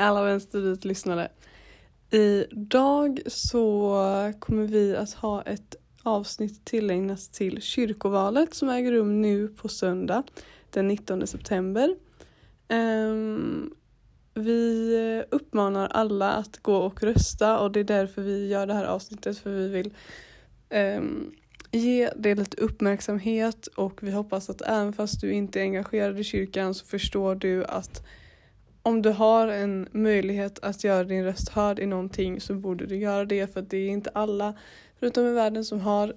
Hej alla vänsterut lyssnare. Idag så kommer vi att ha ett avsnitt tillägnat till kyrkovalet som äger rum nu på söndag den 19 september. Um, vi uppmanar alla att gå och rösta och det är därför vi gör det här avsnittet för vi vill um, ge det lite uppmärksamhet och vi hoppas att även fast du inte är engagerad i kyrkan så förstår du att om du har en möjlighet att göra din röst hörd i någonting så borde du göra det för att det är inte alla förutom i världen som har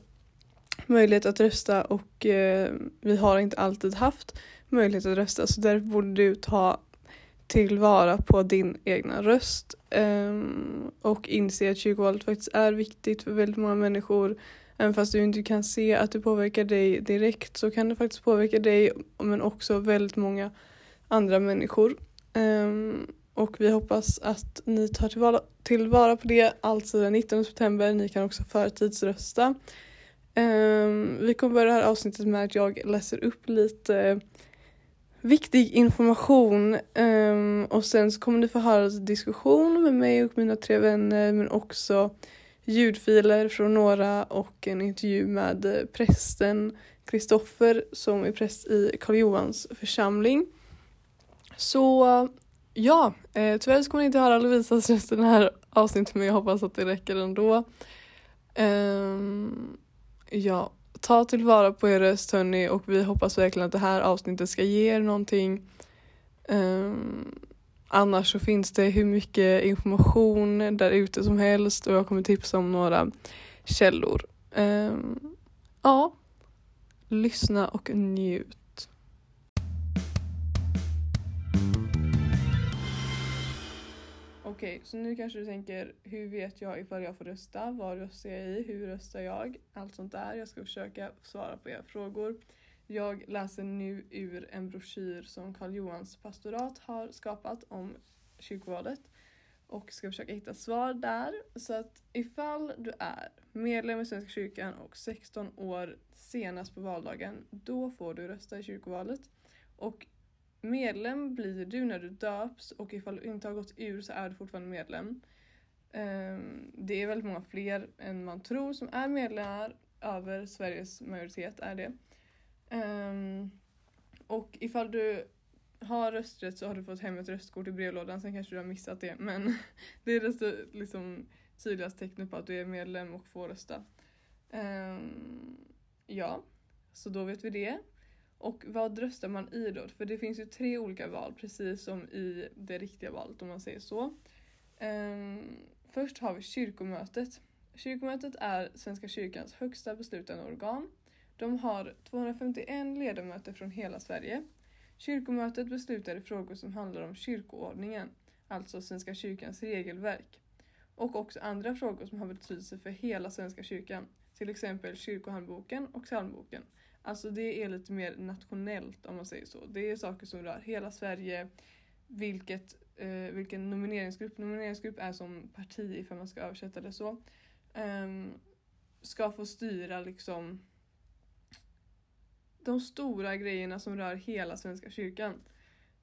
möjlighet att rösta och eh, vi har inte alltid haft möjlighet att rösta så därför borde du ta tillvara på din egna röst eh, och inse att kyrkovalet faktiskt är viktigt för väldigt många människor. Även fast du inte kan se att det påverkar dig direkt så kan det faktiskt påverka dig men också väldigt många andra människor. Um, och vi hoppas att ni tar tillvara, tillvara på det, alltså den 19 september. Ni kan också förtidsrösta. Um, vi kommer börja det här avsnittet med att jag läser upp lite viktig information um, och sen så kommer ni få höra diskussion med mig och mina tre vänner men också ljudfiler från några och en intervju med eh, prästen Kristoffer som är präst i Karl Johans församling. Så ja, eh, tyvärr så kommer ni inte höra Lovisas röst i den här avsnittet men jag hoppas att det räcker ändå. Um, ja, ta tillvara på er röst hörni och vi hoppas verkligen att det här avsnittet ska ge er någonting. Um, annars så finns det hur mycket information där ute som helst och jag kommer tipsa om några källor. Um, ja, lyssna och njut. Okej, okay, så nu kanske du tänker, hur vet jag ifall jag får rösta? Vad röstar jag i? Hur röstar jag? Allt sånt där. Jag ska försöka svara på era frågor. Jag läser nu ur en broschyr som Karl Johans pastorat har skapat om kyrkovalet och ska försöka hitta svar där. Så att ifall du är medlem i Svenska kyrkan och 16 år senast på valdagen, då får du rösta i kyrkovalet. Och Medlem blir du när du döps och ifall du inte har gått ur så är du fortfarande medlem. Ehm, det är väldigt många fler än man tror som är medlemmar. Över Sveriges majoritet är det. Ehm, och ifall du har rösträtt så har du fått hem ett röstkort i brevlådan. Sen kanske du har missat det men det är det liksom, tydligaste tecknet på att du är medlem och får rösta. Ehm, ja, så då vet vi det. Och vad röstar man i då? För det finns ju tre olika val precis som i det riktiga valet om man säger så. Um, först har vi kyrkomötet. Kyrkomötet är Svenska kyrkans högsta beslutande organ. De har 251 ledamöter från hela Sverige. Kyrkomötet beslutar i frågor som handlar om kyrkoordningen, alltså Svenska kyrkans regelverk. Och också andra frågor som har betydelse för hela Svenska kyrkan, till exempel kyrkohandboken och psalmboken. Alltså det är lite mer nationellt om man säger så. Det är saker som rör hela Sverige, vilket, eh, vilken nomineringsgrupp, nomineringsgrupp är som parti ifall man ska översätta det så, um, ska få styra liksom de stora grejerna som rör hela Svenska kyrkan.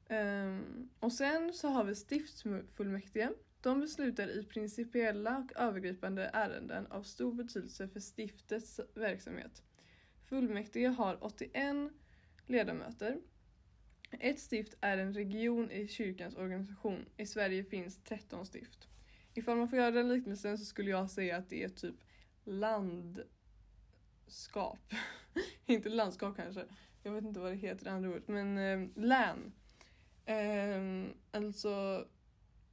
Um, och sen så har vi stiftsfullmäktige. De beslutar i principiella och övergripande ärenden av stor betydelse för stiftets verksamhet. Fullmäktige har 81 ledamöter. Ett stift är en region i kyrkans organisation. I Sverige finns 13 stift. Ifall man får göra den liknelsen så skulle jag säga att det är typ landskap. inte landskap kanske. Jag vet inte vad det heter det andra ordet. Men eh, län. Eh, alltså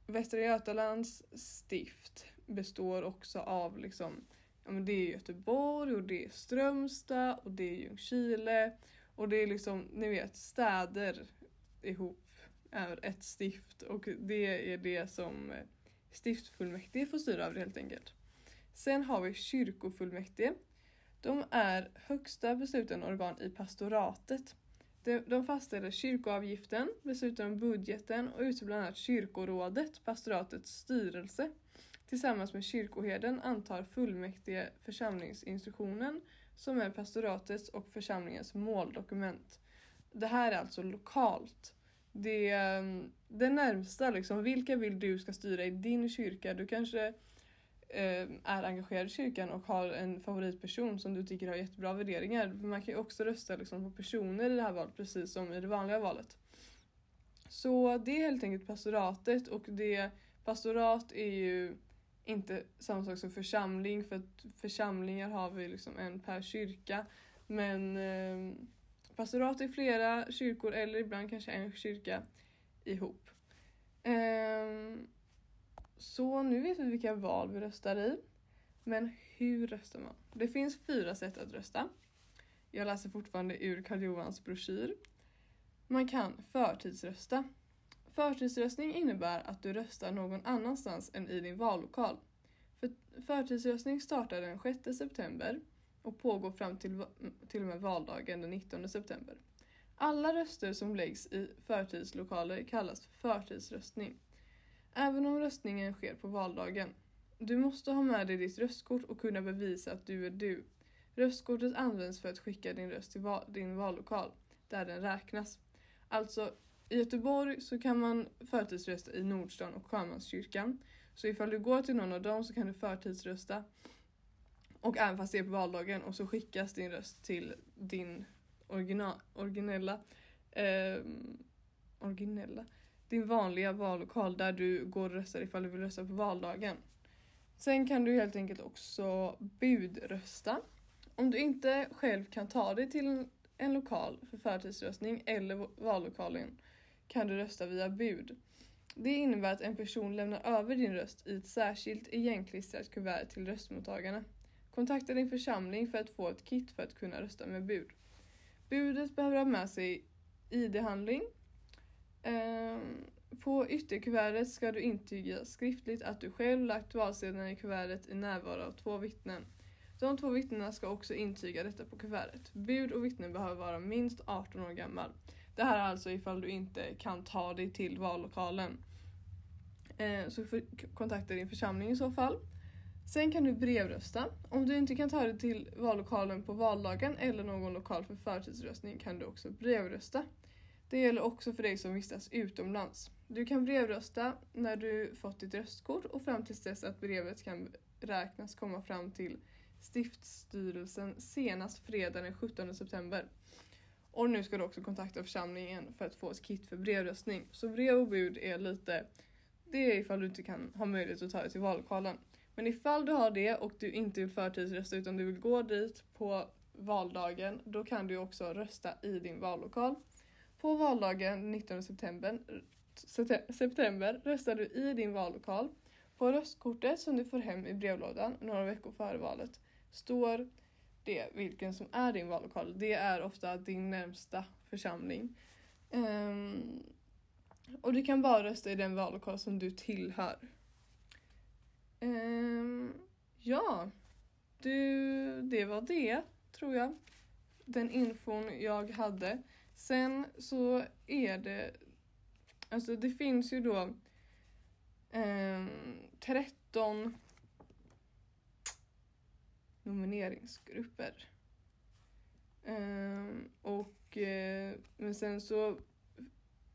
Västra Götalands stift består också av liksom ja, men det är Göteborg och det är Strömstad och det är Ljungskile och det är liksom, ni vet, städer ihop är ett stift och det är det som eh, stiftfullmäktige får styra över helt enkelt. Sen har vi kyrkofullmäktige. De är högsta beslutande organ i pastoratet. De fastställer kyrkoavgiften, beslutar om budgeten och utser bland annat kyrkorådet, pastoratets styrelse. Tillsammans med kyrkoherden antar fullmäktige församlingsinstruktionen som är pastoratets och församlingens måldokument. Det här är alltså lokalt. det, ehm, det närmsta liksom. Vilka vill du ska styra i din kyrka? Du kanske eh, är engagerad i kyrkan och har en favoritperson som du tycker har jättebra värderingar. Man kan ju också rösta liksom på personer i det här valet precis som i det vanliga valet. Så det är helt enkelt pastoratet och det pastorat är ju inte samma sak som församling för att församlingar har vi liksom en per kyrka. Men eh, pastorat är flera kyrkor eller ibland kanske en kyrka ihop. Eh, så nu vet vi vilka val vi röstar i. Men hur röstar man? Det finns fyra sätt att rösta. Jag läser fortfarande ur Karl Johans broschyr. Man kan förtidsrösta. Förtidsröstning innebär att du röstar någon annanstans än i din vallokal. För förtidsröstning startar den 6 september och pågår fram till, till och med valdagen den 19 september. Alla röster som läggs i förtidslokaler kallas för förtidsröstning. Även om röstningen sker på valdagen. Du måste ha med dig ditt röstkort och kunna bevisa att du är du. Röstkortet används för att skicka din röst till val din vallokal, där den räknas. Alltså, i Göteborg så kan man förtidsrösta i Nordstan och Sjömanskyrkan. Så ifall du går till någon av dem så kan du förtidsrösta. Och även fast det är på valdagen och så skickas din röst till din original, originella, eh, originella, din vanliga vallokal där du går och röstar ifall du vill rösta på valdagen. Sen kan du helt enkelt också budrösta. Om du inte själv kan ta dig till en lokal för förtidsröstning eller vallokalen kan du rösta via bud. Det innebär att en person lämnar över din röst i ett särskilt igenklistrat kuvert till röstmottagarna. Kontakta din församling för att få ett kit för att kunna rösta med bud. Budet behöver ha med sig ID-handling. Ehm, på ytterkuvertet ska du intyga skriftligt att du själv lagt valsedeln i kuvertet i närvaro av två vittnen. De två vittnena ska också intyga detta på kuvertet. Bud och vittnen behöver vara minst 18 år gammal. Det här är alltså ifall du inte kan ta dig till vallokalen. Eh, så kontakta din församling i så fall. Sen kan du brevrösta. Om du inte kan ta dig till vallokalen på valdagen eller någon lokal för förtidsröstning kan du också brevrösta. Det gäller också för dig som vistas utomlands. Du kan brevrösta när du fått ditt röstkort och fram tills dess att brevet kan räknas komma fram till stiftsstyrelsen senast fredag den 17 september. Och nu ska du också kontakta församlingen för att få ett kit för brevröstning. Så brev och bud är lite, det är ifall du inte kan ha möjlighet att ta dig till vallokalen. Men ifall du har det och du inte vill förtidsrösta utan du vill gå dit på valdagen, då kan du också rösta i din vallokal. På valdagen 19 september, september röstar du i din vallokal. På röstkortet som du får hem i brevlådan några veckor före valet står det vilken som är din vallokal. Det är ofta din närmsta församling. Um, och du kan bara rösta i den vallokal som du tillhör. Um, ja, du, det var det tror jag. Den infon jag hade. Sen så är det, alltså det finns ju då ehm, um, 13 nomineringsgrupper. Um, och, uh, men sen så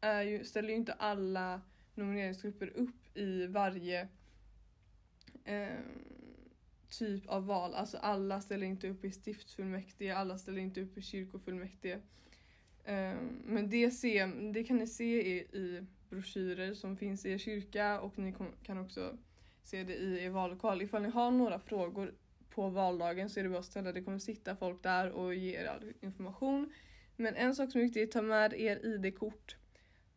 är ju, ställer ju inte alla nomineringsgrupper upp i varje um, typ av val. Alltså alla ställer inte upp i stiftsfullmäktige, alla ställer inte upp i kyrkofullmäktige. Um, men det, se, det kan ni se i, i broschyrer som finns i er kyrka och ni kom, kan också se det i er vallokal. Ifall ni har några frågor på valdagen så är det bara att ställa, det kommer sitta folk där och ge er all information. Men en sak som är viktig, ta med er ID-kort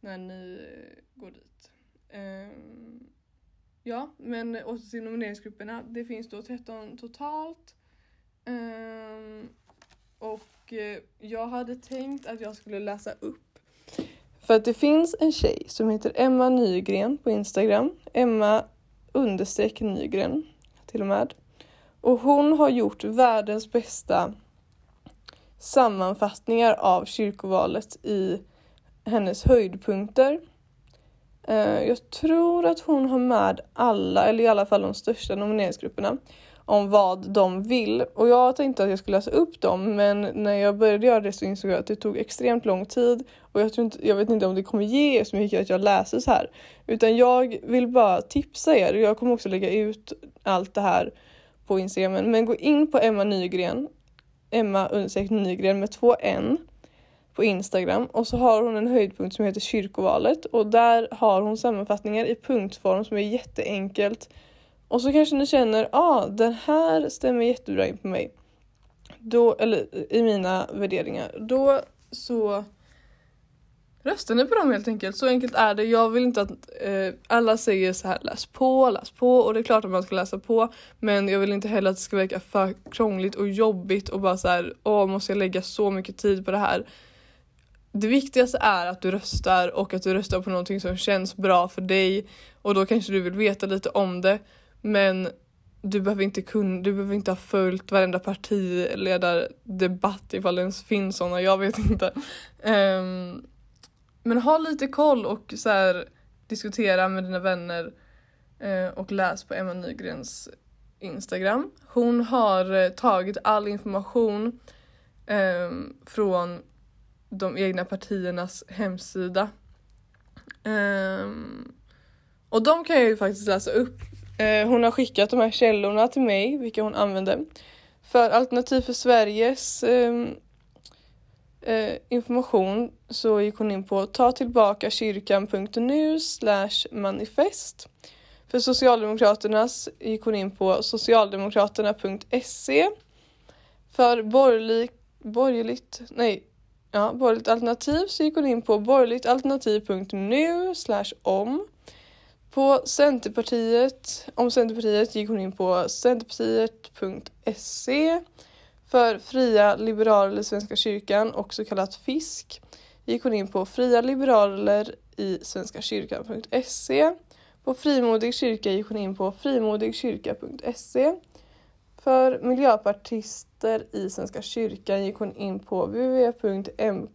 när ni eh, går dit. Um, ja, men åter till nomineringsgrupperna. Det finns då 13 totalt. Um, och eh, jag hade tänkt att jag skulle läsa upp. För att det finns en tjej som heter Emma Nygren på Instagram. Emma understreck Nygren till och med. Och hon har gjort världens bästa sammanfattningar av kyrkovalet i hennes höjdpunkter. Eh, jag tror att hon har med alla, eller i alla fall de största nomineringsgrupperna. om vad de vill. Och jag tänkte att jag skulle läsa upp dem men när jag började göra det så insåg jag att det tog extremt lång tid och jag, tror inte, jag vet inte om det kommer ge er så mycket att jag läser så här. Utan jag vill bara tipsa er och jag kommer också lägga ut allt det här på Instagramen, Men gå in på Emma Nygren, Emma Nygren med två N på Instagram och så har hon en höjdpunkt som heter kyrkovalet och där har hon sammanfattningar i punktform som är jätteenkelt och så kanske ni känner, ja ah, den här stämmer jättebra in på mig. Då, eller i mina värderingar. Då så röstar ni på dem helt enkelt. Så enkelt är det. Jag vill inte att eh, alla säger så här läs på, läs på och det är klart att man ska läsa på. Men jag vill inte heller att det ska verka för krångligt och jobbigt och bara så här åh måste jag lägga så mycket tid på det här. Det viktigaste är att du röstar och att du röstar på någonting som känns bra för dig och då kanske du vill veta lite om det. Men du behöver inte kunna, du behöver inte ha följt varenda partiledardebatt ifall det ens finns sådana, jag vet inte. Um, men ha lite koll och så här, diskutera med dina vänner eh, och läs på Emma Nygrens Instagram. Hon har eh, tagit all information eh, från de egna partiernas hemsida. Eh, och de kan jag ju faktiskt läsa upp Eh, hon har skickat de här källorna till mig, vilka hon använde. För Alternativ för Sveriges ehm, eh, information så gick hon in på tatillbakakyrkan.nu tillbaka manifest. För Socialdemokraternas gick hon in på socialdemokraterna.se. För borgerlig, borgerligt, nej, ja, borgerligt alternativ så gick hon in på borgerligtalternativ.nu om. På Centerpartiet, om Centerpartiet gick hon in på centerpartiet.se. För Fria Liberaler i Svenska kyrkan, också kallat FISK, gick hon in på Fria Liberaler i Svenska kyrkan.se. På Frimodig kyrka gick hon in på frimodigkyrka.se. För miljöpartister i Svenska kyrkan gick hon in på www.msk.se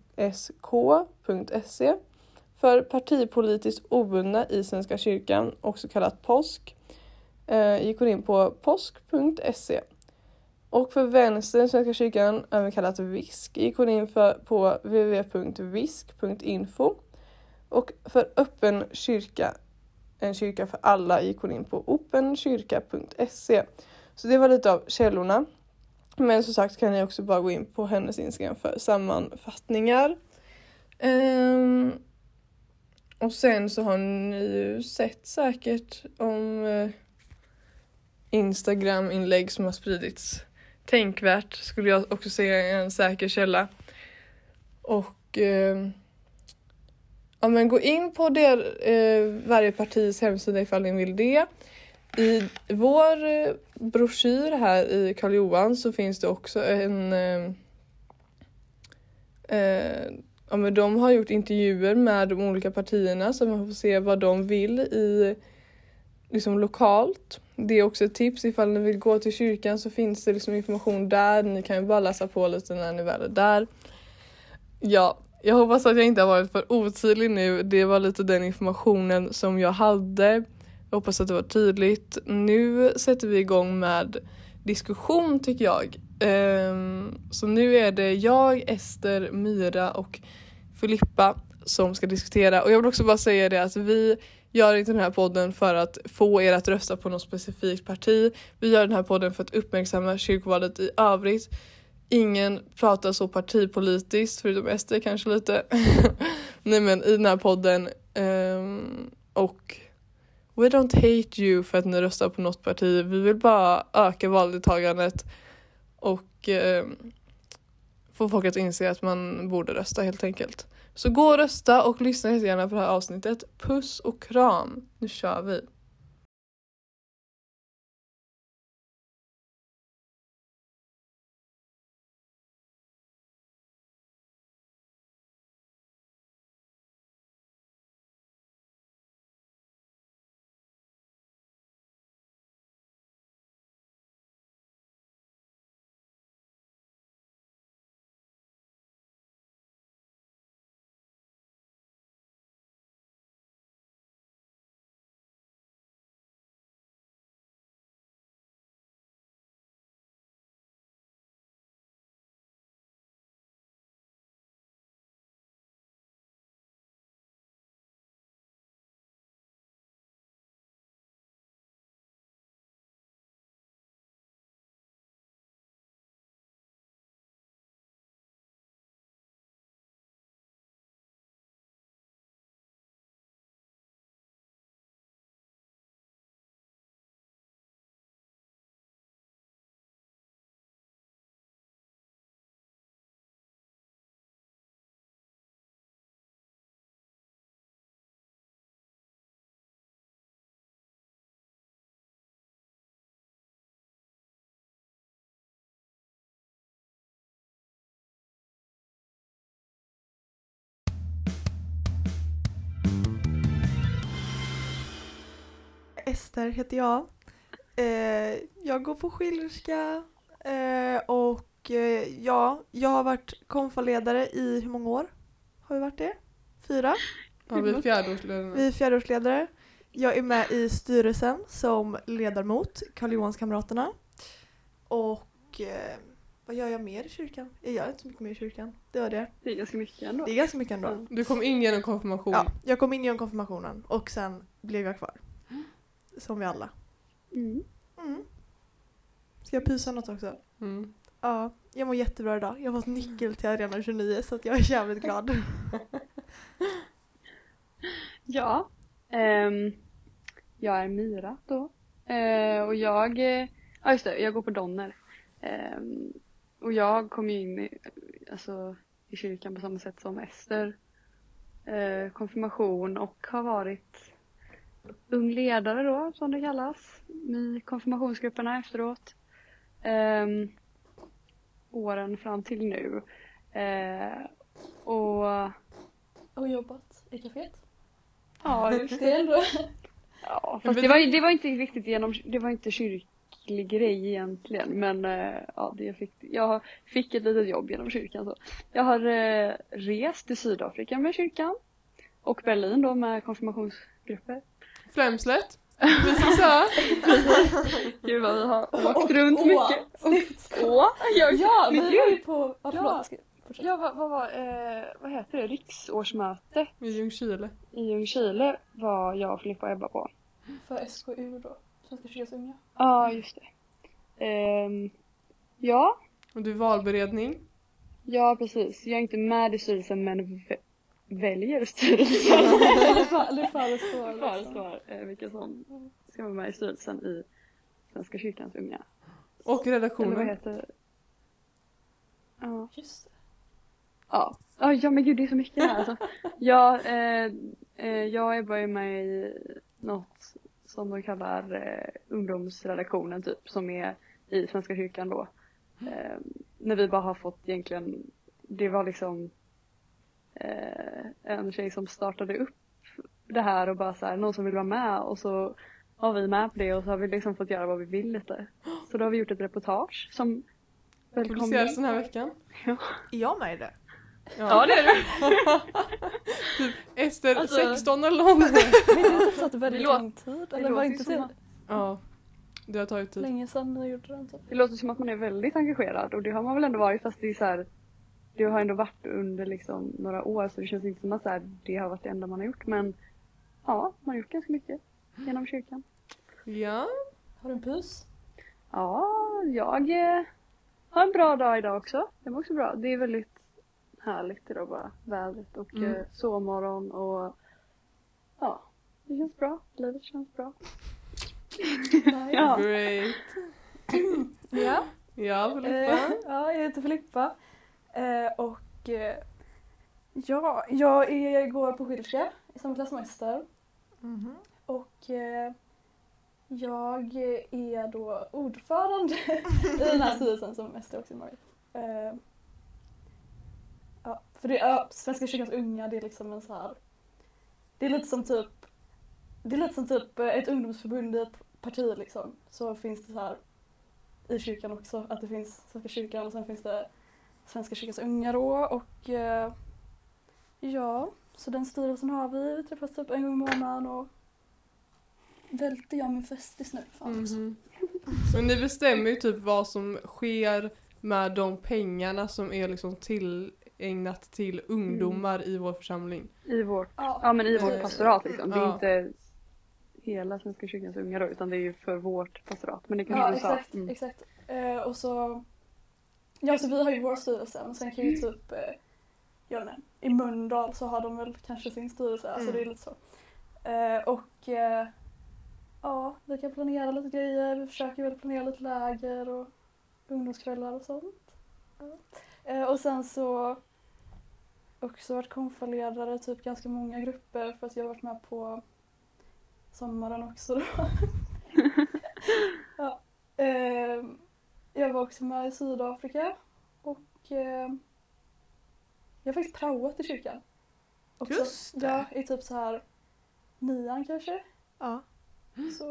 för partipolitiskt obundna i Svenska kyrkan, också kallat påsk, eh, gick hon in på påsk.se. Och för vänstern i Svenska kyrkan, även kallat VISK, gick hon in för, på www.visk.info. Och för öppen kyrka, en kyrka för alla, gick hon in på openkyrka.se. Så det var lite av källorna. Men som sagt kan ni också bara gå in på hennes Instagram för sammanfattningar. Um, och sen så har ni ju sett säkert om eh, Instagram-inlägg som har spridits. Tänkvärt skulle jag också säga är en säker källa. Och eh, ja, men gå in på der, eh, varje partis hemsida ifall ni vill det. I vår eh, broschyr här i Karl Johan så finns det också en eh, eh ja, men de har gjort intervjuer med de olika partierna så man får se vad de vill i liksom lokalt. Det är också ett tips ifall ni vill gå till kyrkan så finns det liksom information där. Ni kan ju bara läsa på lite när ni väl är där. Ja, jag hoppas att jag inte har varit för otydlig nu. Det var lite den informationen som jag hade. Jag hoppas att det var tydligt. Nu sätter vi igång med diskussion tycker jag. Um, så nu är det jag, Ester, Myra och Filippa som ska diskutera och jag vill också bara säga det att vi gör inte den här podden för att få er att rösta på något specifikt parti. Vi gör den här podden för att uppmärksamma kyrkovalet i övrigt. Ingen pratar så partipolitiskt, förutom SD kanske lite. Nej men i den här podden um, och We don't hate you för att ni röstar på något parti. Vi vill bara öka valdeltagandet och um, få folk att inse att man borde rösta helt enkelt. Så gå och rösta och lyssna gärna på det här avsnittet. Puss och kram! Nu kör vi! Ester heter jag. Eh, jag går på Schillerska eh, och eh, ja, jag har varit konfaledare i hur många år? Har vi varit det? Fyra? Ja, vi är fjärdeårsledare. Vi är fjärdeårsledare. Jag är med i styrelsen som ledamot, Karl Johans-kamraterna. Och eh, vad gör jag mer i kyrkan? Jag gör inte så mycket mer i kyrkan. Det var det. Det är ganska mycket ändå. Det är ganska mycket ändå. Du kom in genom konfirmation. Ja, jag kom in genom konfirmationen och sen blev jag kvar. Som vi alla. Mm. Mm. Ska jag pysa något också? Mm. Ja, jag mår jättebra idag. Jag har fått nyckel till Arena 29 så att jag är jävligt glad. Ja, ehm, jag är Mira då. Eh, och jag, eh, ja just det, jag går på Donner. Ehm, och jag kom ju in i, alltså, i kyrkan på samma sätt som Ester. Eh, konfirmation och har varit ung ledare då, som det kallas, i konfirmationsgrupperna efteråt. Ehm, åren fram till nu. Eh, och Och jobbat i kaféet. ja, just Det ändå... Ja, fast det var, det var inte riktigt genom, det var inte kyrklig grej egentligen men eh, ja, det jag, fick, jag fick ett litet jobb genom kyrkan så. Jag har eh, rest till Sydafrika med kyrkan och Berlin då med konfirmationsgrupper. Flämslet. Precis så. Gud vad vi har Och åkt runt Åh, mycket. Åh, jag, Ja, vi var ju på... Ja, förlåt. Ja. ja vad, vad var, eh, vad heter det, riksårsmöte I Ljungskile. i Ljungskile var jag, Filippa och Ebba på. För SKU då. Svenska kyrkans unga. Ja, just det. Ehm, ja, Och du är valberedning. Ja, precis. Jag är inte med i styrelsen men väljer styrelsen. Eller för- eller förestår. liksom. Föreslår eh, vilka som ska vara med i styrelsen i Svenska kyrkans unga. Och Eller vad redaktionen. heter? Ja. Just det. Ja. Ja, ja men gud det är så mycket här alltså. Ja, eh, eh, jag är bara med i något som de kallar eh, ungdomsredaktionen typ som är i Svenska kyrkan då. Eh, när vi bara har fått egentligen, det var liksom eh, en tjej som startade upp det här och bara så här, någon som vill vara med och så var vi med på det och så har vi liksom fått göra vad vi vill lite. Så då har vi gjort ett reportage som väl kommer- Publiceras den här veckan. Är jag med i det? Ja det är det. Typ Ester Alltså- 16 eller något. Men det har tagit väldigt Det lång tid. det Eller var inte att- Ja. Det har tagit tid. länge sedan ni gjorde den typ. Det låter som att man är väldigt engagerad och det har man väl ändå varit fast det är så här, det har ändå varit under liksom några år så det känns inte som att så här, det har varit det enda man har gjort men ja, man har gjort ganska mycket genom kyrkan. Ja. Har du en pus? Ja, jag eh, har en bra dag idag också. Det var också bra. Det är väldigt härligt idag bara, vädret och Mm. eh, sovmorgon och ja, det känns bra. Livet känns bra. Ja. Great. Ja. Ja, Filippa. Eh, ja, jag heter Filippa. Eh, och eh, ja, jag är, går på Schillerska i samma klass som Ester. Mhm. Och eh, jag är då ordförande i den här styrelsen som Ester också är med i. Eh, ja, för det, ja, Svenska kyrkans unga det är liksom en så här. Det är lite som typ det är lite som typ eh, ett ungdomsförbund i ett parti liksom. Så finns det så här i kyrkan också att det finns Svenska kyrkan och sen finns det Svenska kyrkans unga då och eh, ja, så den styrelsen har vi. Vi träffas typ en gång i månaden och välter jag min festis nu. Fan också. Mhm. Men ni bestämmer ju typ vad som sker med de pengarna som är liksom tillägnat till ungdomar i vår församling. I vårt, Ja. ja men i vårt pastorat liksom. Det är ja. inte hela Svenska kyrkans unga då utan det är ju för vårt pastorat. Men det kanske Ja, du sa. exakt. Mm. exakt. Eh, och så, ja så vi har ju vår styrelse men sen kan ju typ, eh, jag vet inte, i Mölndal så har de väl kanske sin styrelse, alltså Mm. det är lite så. Eh, och eh, ja, vi kan planera lite grejer, vi försöker väl planera lite läger och ungdomskvällar och sånt. Ja. Eh, och sen så också varit konfaledare typ ganska många grupper för att jag har varit med på sommaren också då. ja. Ehm, jag var också med i Sydafrika och ehm, jag har faktiskt praoat i kyrkan. Också. Just det. Ja, i typ så här nian kanske. Ja. Så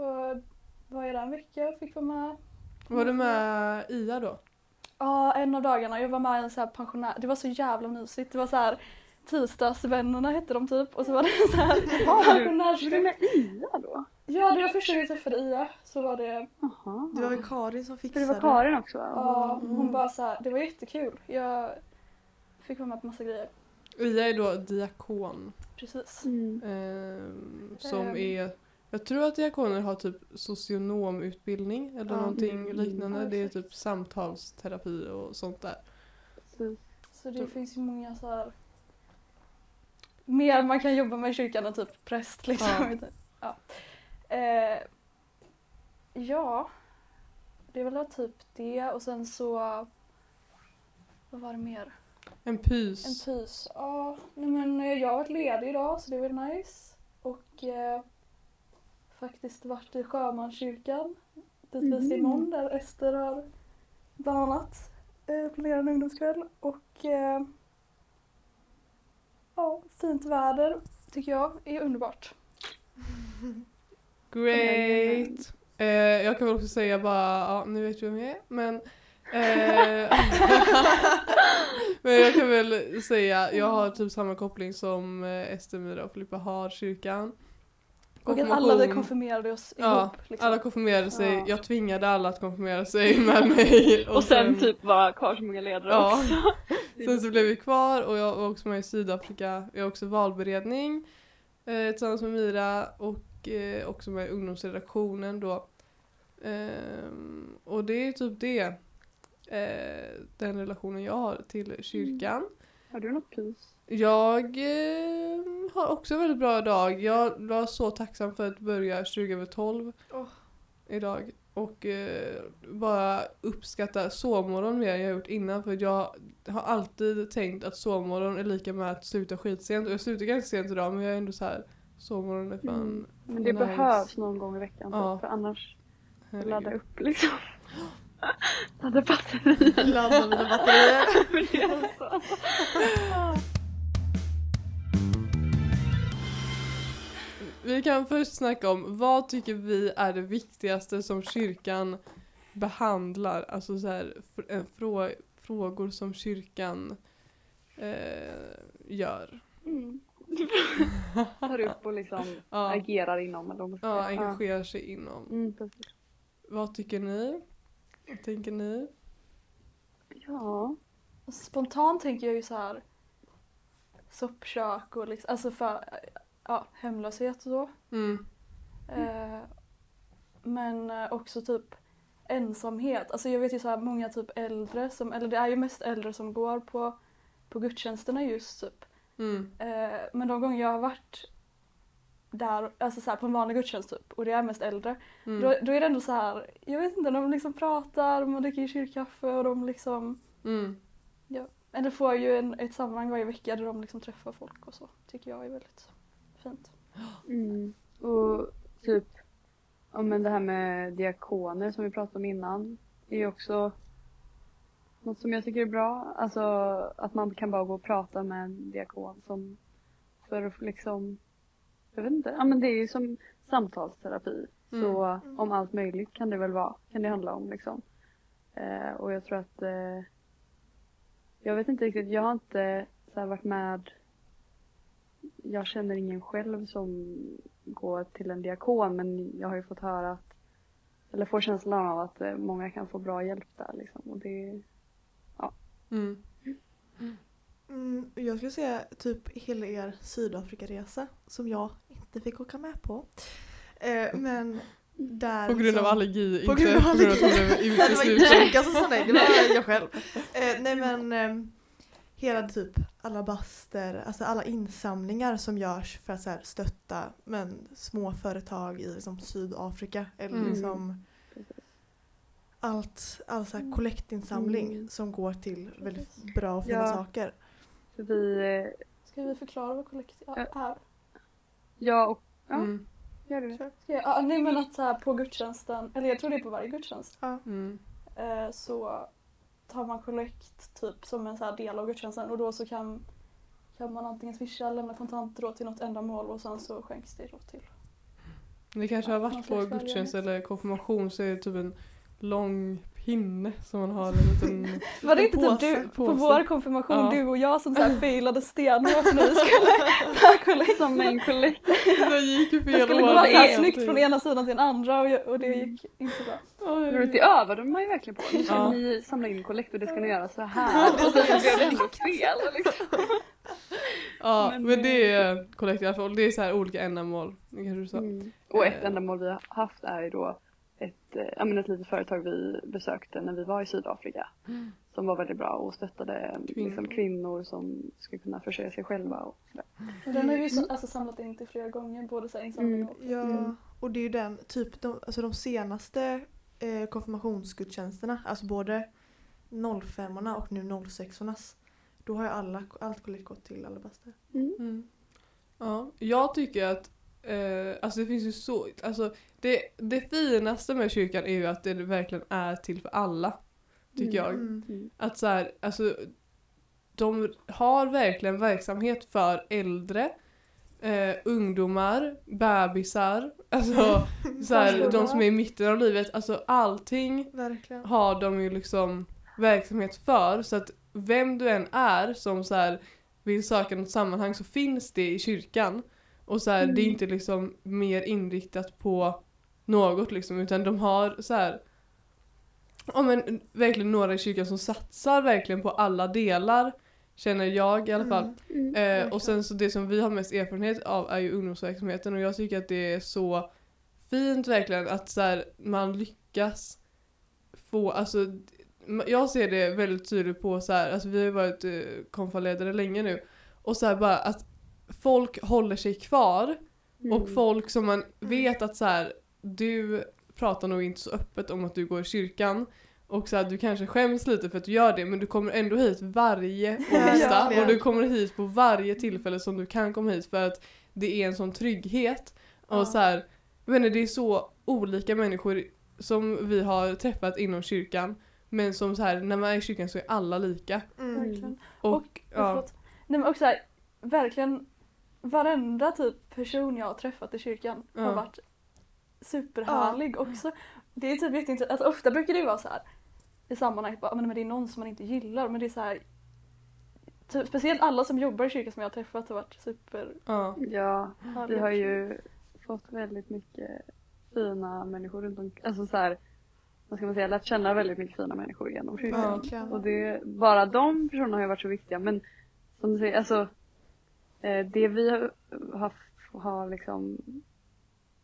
var jag där en vecka, fick vara med. Var du med Ia då? Ja, en av dagarna. Jag var med i en så här pensionär. Det var så jävla mysigt. Det var så här Tisdagsvännerna hette de typ och så var det en så här Var du pensionärsgrupp. med Ia då? Ja, det var första gången jag träffade Ia. Så var det, Jaha. Det var ju Karin som fixade det var Karin också va? ja, Mm. hon bara så här, det var jättekul. Jag fick vara med på massa grejer. Ia är då diakon. Precis. Mm. ehm, som Ehm. är Jag tror att diakoner har typ socionomutbildning eller Ja. någonting Mm. liknande. Ja, det är typ samtalsterapi och sånt där. Precis. Så det Så- finns ju många så här mer man kan jobba med i kyrkan än typ präst liksom. Ja. Eh, ja. Det är väl typ det och sen så vad var det mer? En pys. En pys. Ja, nej men eh, jag har varit ledig idag så det var nice. Och eh, faktiskt varit i Sjömanskyrkan. Dit vi ska Mhm. imorgon där Ester har bland annat eh, planerat en ungdomskväll. Och eh, ja, fint väder tycker jag är underbart. Great! Eh, jag kan väl också säga bara, ja nu vet du vem jag är men eh, Men jag kan väl säga, jag har typ samma koppling som eh, Ester, Mira och Filippa har kyrkan. Och att alla vi konfirmerade oss Ja, ihop. Liksom. Alla konfirmerade sig, Ja. jag tvingade alla att konfirmera sig med mig. Och sen typ vara kvar så många ledare Ja. också. Sen så blev vi kvar och jag var också med i Sydafrika. Jag har också valberedning eh, tillsammans med Mira och eh, också med ungdomsredaktionen då. Ehm, och det är typ det. Eh, den relationen jag har till kyrkan. Har du något pris? Jag eh, har också en väldigt bra dag. Jag var så tacksam för att börja 20 över 12 Åh. idag. Och eh, bara uppskatta sovmorgon mer än jag gjort innan. För jag har alltid tänkt att sovmorgon är lika med att sluta skitsent. Och jag slutar ganska sent idag men jag är ändå så här sovmorgon är fan Mm. Men det nice. behövs någon gång i veckan Ja. typ, för annars herregud. ladda upp liksom. ladda batteri. Ladda mina batterier. Vi kan först snacka om vad tycker vi är det viktigaste som kyrkan behandlar? Alltså så här, frå frågor som kyrkan eh, gör. Mm. Tar upp och liksom Ja, agerar inom. Eller ja engagerar sig inom. Mm. Vad tycker ni? Vad tänker ni? Ja. Spontant tänker jag ju så här soppkök och liksom, alltså för ja, hemlöshet och så. Mm. Eh, men också typ ensamhet. Alltså jag vet ju så här många typ äldre som, eller det är ju mest äldre som går på, på gudstjänsterna just typ. Mm. Eh, men de gånger jag har varit där, alltså så här på en vanlig gudstjänst typ och det är mest äldre. Mm. Då, då är det ändå så här, jag vet inte, de liksom pratar, man dricker kyrkkaffe och de liksom Mm. eller får ju en, ett sammanhang varje vecka där de liksom träffar folk och så. Tycker jag är väldigt fint. Mm. Och typ, ja men det här med diakoner som vi pratade om innan är ju också något som jag tycker är bra. Alltså att man kan bara gå och prata med en diakon som för att liksom, jag vet inte, ja men det är ju som samtalsterapi. Så om allt möjligt kan det väl vara, kan det handla om liksom. Eh, och jag tror att, eh, jag vet inte riktigt, jag har inte så varit med jag känner ingen själv som går till en diakon men jag har ju fått höra att eller får känslan av att eh, många kan få bra hjälp där liksom. Och det, Mm. Mm, jag skulle säga typ hela er Sydafrikaresa som jag inte fick åka med på. Eh, men där På grund av liksom- allergi, På inte grund av på grund av att hon allergi. blev Nej, det var som sa nej, det var jag själv. Eh, nej men eh, hela typ alla baster, alltså alla insamlingar som görs för att så här, stötta men, små företag i liksom, Sydafrika. Eller Mm. liksom allt, all så här kollektinsamling Mm. som går till väldigt bra och fina Ja. saker. vi, eh, Ska vi förklara vad kollektiv Ja. är? jag och, ja, Mm. gör det. Ska jag, ja, nej men att så här, på gudstjänsten, eller jag tror det är på varje gudstjänst, Mm. eh, så tar man kollekt typ som en så här del av gudstjänsten och då så kan, kan man antingen swisha eller lämna kontanter då till något ändamål och sen så skänks det då till Det kanske har Ja, varit på gudstjänst eller konfirmation så är det typ en lång pinne som man har en liten... Var det inte påse, typ du på påse. vår konfirmation, Ja. du och jag som så här failade stenhårt när vi skulle ta kollekt? Som main collect. Det gick ju Det fel skulle år. gå så här det är snyggt från ena sidan till den andra och, jag- och det gick inte så bra. Men Det övade man ju verkligen på. Nu ska Ja. ni samla in kollekt och det ska ni göra så här. Och så blev det ändå fel. Liksom. Ja, Men- men det är kollekt i alla fall. Det är så här olika ändamål. Det kanske sa. Mm. Och ett Eh. ändamål vi har haft är ju då ett, eh, ja, men ett litet företag vi besökte när vi var i Sydafrika. Som var väldigt bra och stöttade Kvinnor. liksom, kvinnor som ska kunna försörja sig själva. Och sådär. Och Den har vi ju alltså, samlat in till flera gånger, både så här insamling och... Ja, Mm. och det är ju den, typ de, alltså de senaste eh, konfirmationsgudstjänsterna, alltså både 05 och nu 06ornas. Då har ju alla, allt kollekt gått till alabaster. Mm. Mm. Ja, jag tycker att eh, alltså det finns ju så, alltså det, det finaste med kyrkan är ju att det verkligen är till för alla. Tycker jag. Mm. Mm. Att så här, alltså de har verkligen verksamhet för äldre, eh, ungdomar, bebisar, alltså så här, de som är i mitten av livet, alltså allting Verkligen. har de ju liksom verksamhet för så att vem du än är som så här vill söka något sammanhang så finns det i kyrkan. Och så här, det är Mm. inte liksom mer inriktat på något liksom utan de har så här Ja men verkligen några i kyrkan som satsar verkligen på alla delar Känner jag i alla fall. Mm. Mm. Eh, och sen så det som vi har mest erfarenhet av är ju ungdomsverksamheten och jag tycker att det är så fint verkligen att så här, man lyckas få, alltså jag ser det väldigt tydligt på så här, alltså vi har varit eh, konfaledare länge nu och så här bara att folk håller sig kvar Mm. och folk som man vet att så här, du pratar nog inte så öppet om att du går i kyrkan och så här, du kanske skäms lite för att du gör det men du kommer ändå hit varje onsdag och du kommer hit på varje tillfälle som du kan komma hit för att det är en sån trygghet. Ja. Och så här, jag inte, det är så olika människor som vi har träffat inom kyrkan men som så här, när man är i kyrkan så är alla lika. Mm. Och, Och- ja, Förlåt. Nej men också här, verkligen varenda typ person jag har träffat i kyrkan Ja. har varit superhärlig också. Det är typ jätteintressant, alltså ofta brukar det ju vara så här i sammanhanget bara, men men det är någon som man inte gillar men det är så här typ, speciellt alla som jobbar i kyrkan som jag har träffat har varit superhärliga. ja. Ja, vi har ju fått väldigt mycket fina människor runt omkring. Alltså så här, vad ska man säga, lärt känna väldigt mycket fina människor genom kyrkan. Ja. Och det, bara de personerna har ju varit så viktiga. Men som du säger, alltså det vi har, har, har liksom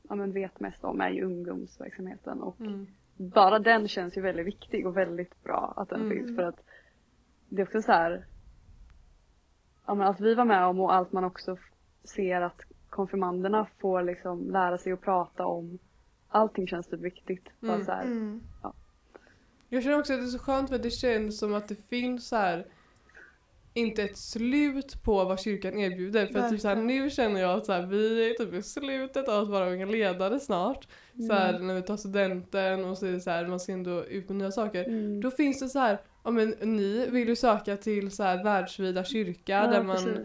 ja, men vet mest om är ju ungdomsverksamheten och Mm. bara den känns ju väldigt viktig och väldigt bra att den Mm. finns för att det är också så här ja, men att vi var med om och allt man också ser att konfirmanderna får liksom lära sig att prata om allting känns typ viktigt. Bara Mm. så här, Mm. Jag känner också att det är så skönt för att det känns som att det finns så här inte ett slut på vad kyrkan erbjuder. För att typ så här, nu känner jag att så här, vi är typ i slutet av att vara unga ledare snart. Så här, Mm. när vi tar studenten och så är det så här, man ska ändå ut med nya saker. Mm. Då finns det så här, ja men ni vill ju söka till så här världsvida kyrka Ja, där man precis.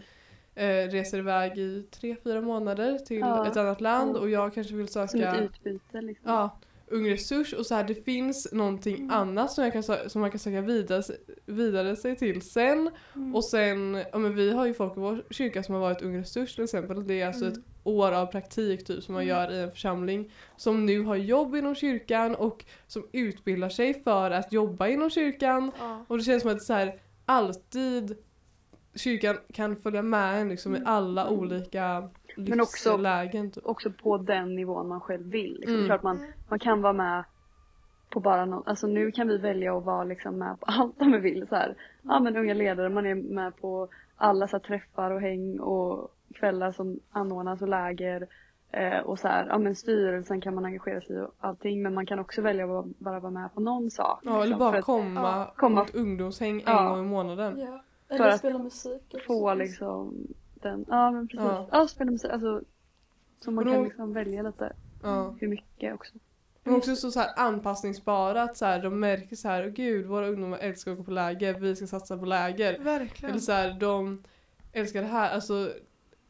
eh, reser iväg i tre, fyra månader till Ja. ett annat land och jag kanske vill Som söka ett utbyte liksom. Ja, Ung Resurs och så här, det finns någonting Mm. annat som, jag kan, som man kan söka vidare, vidare sig till sen. Mm. Och sen, ja men vi har ju folk i vår kyrka som har varit Ung Resurs till exempel. Det är alltså Mm. ett år av praktik typ som man Mm. gör i en församling. Som nu har jobb inom kyrkan och som utbildar sig för att jobba inom kyrkan. Ja. Och det känns som att så här, alltid kyrkan kan följa med en liksom i alla Mm. olika Men också-. Typ. Också på den nivån man själv vill. Liksom. Mm. Det är klart man, man kan vara med på bara något, alltså nu kan vi välja att vara liksom med på allt om vi vill. Så här. Ja men unga ledare, man är med på alla så här, träffar och häng och kvällar som anordnas och läger. Eh, och så här, ja men styrelsen kan man engagera sig i och allting men man kan också välja att bara, bara vara med på någon sak. Ja, eller liksom, bara för att komma, ja, komma- på ett ungdomshäng en Ja. gång i månaden. Ja. Eller spela musik. också. få liksom den, ja men precis. Ja. Ja, spela musik, alltså. Så man då- kan liksom välja lite Ja. hur mycket också. Men också så, så här anpassningsbara, att så här, de märker så här, gud våra ungdomar älskar att gå på läger, vi ska satsa på läger. Verkligen. Eller så här, de älskar det här, alltså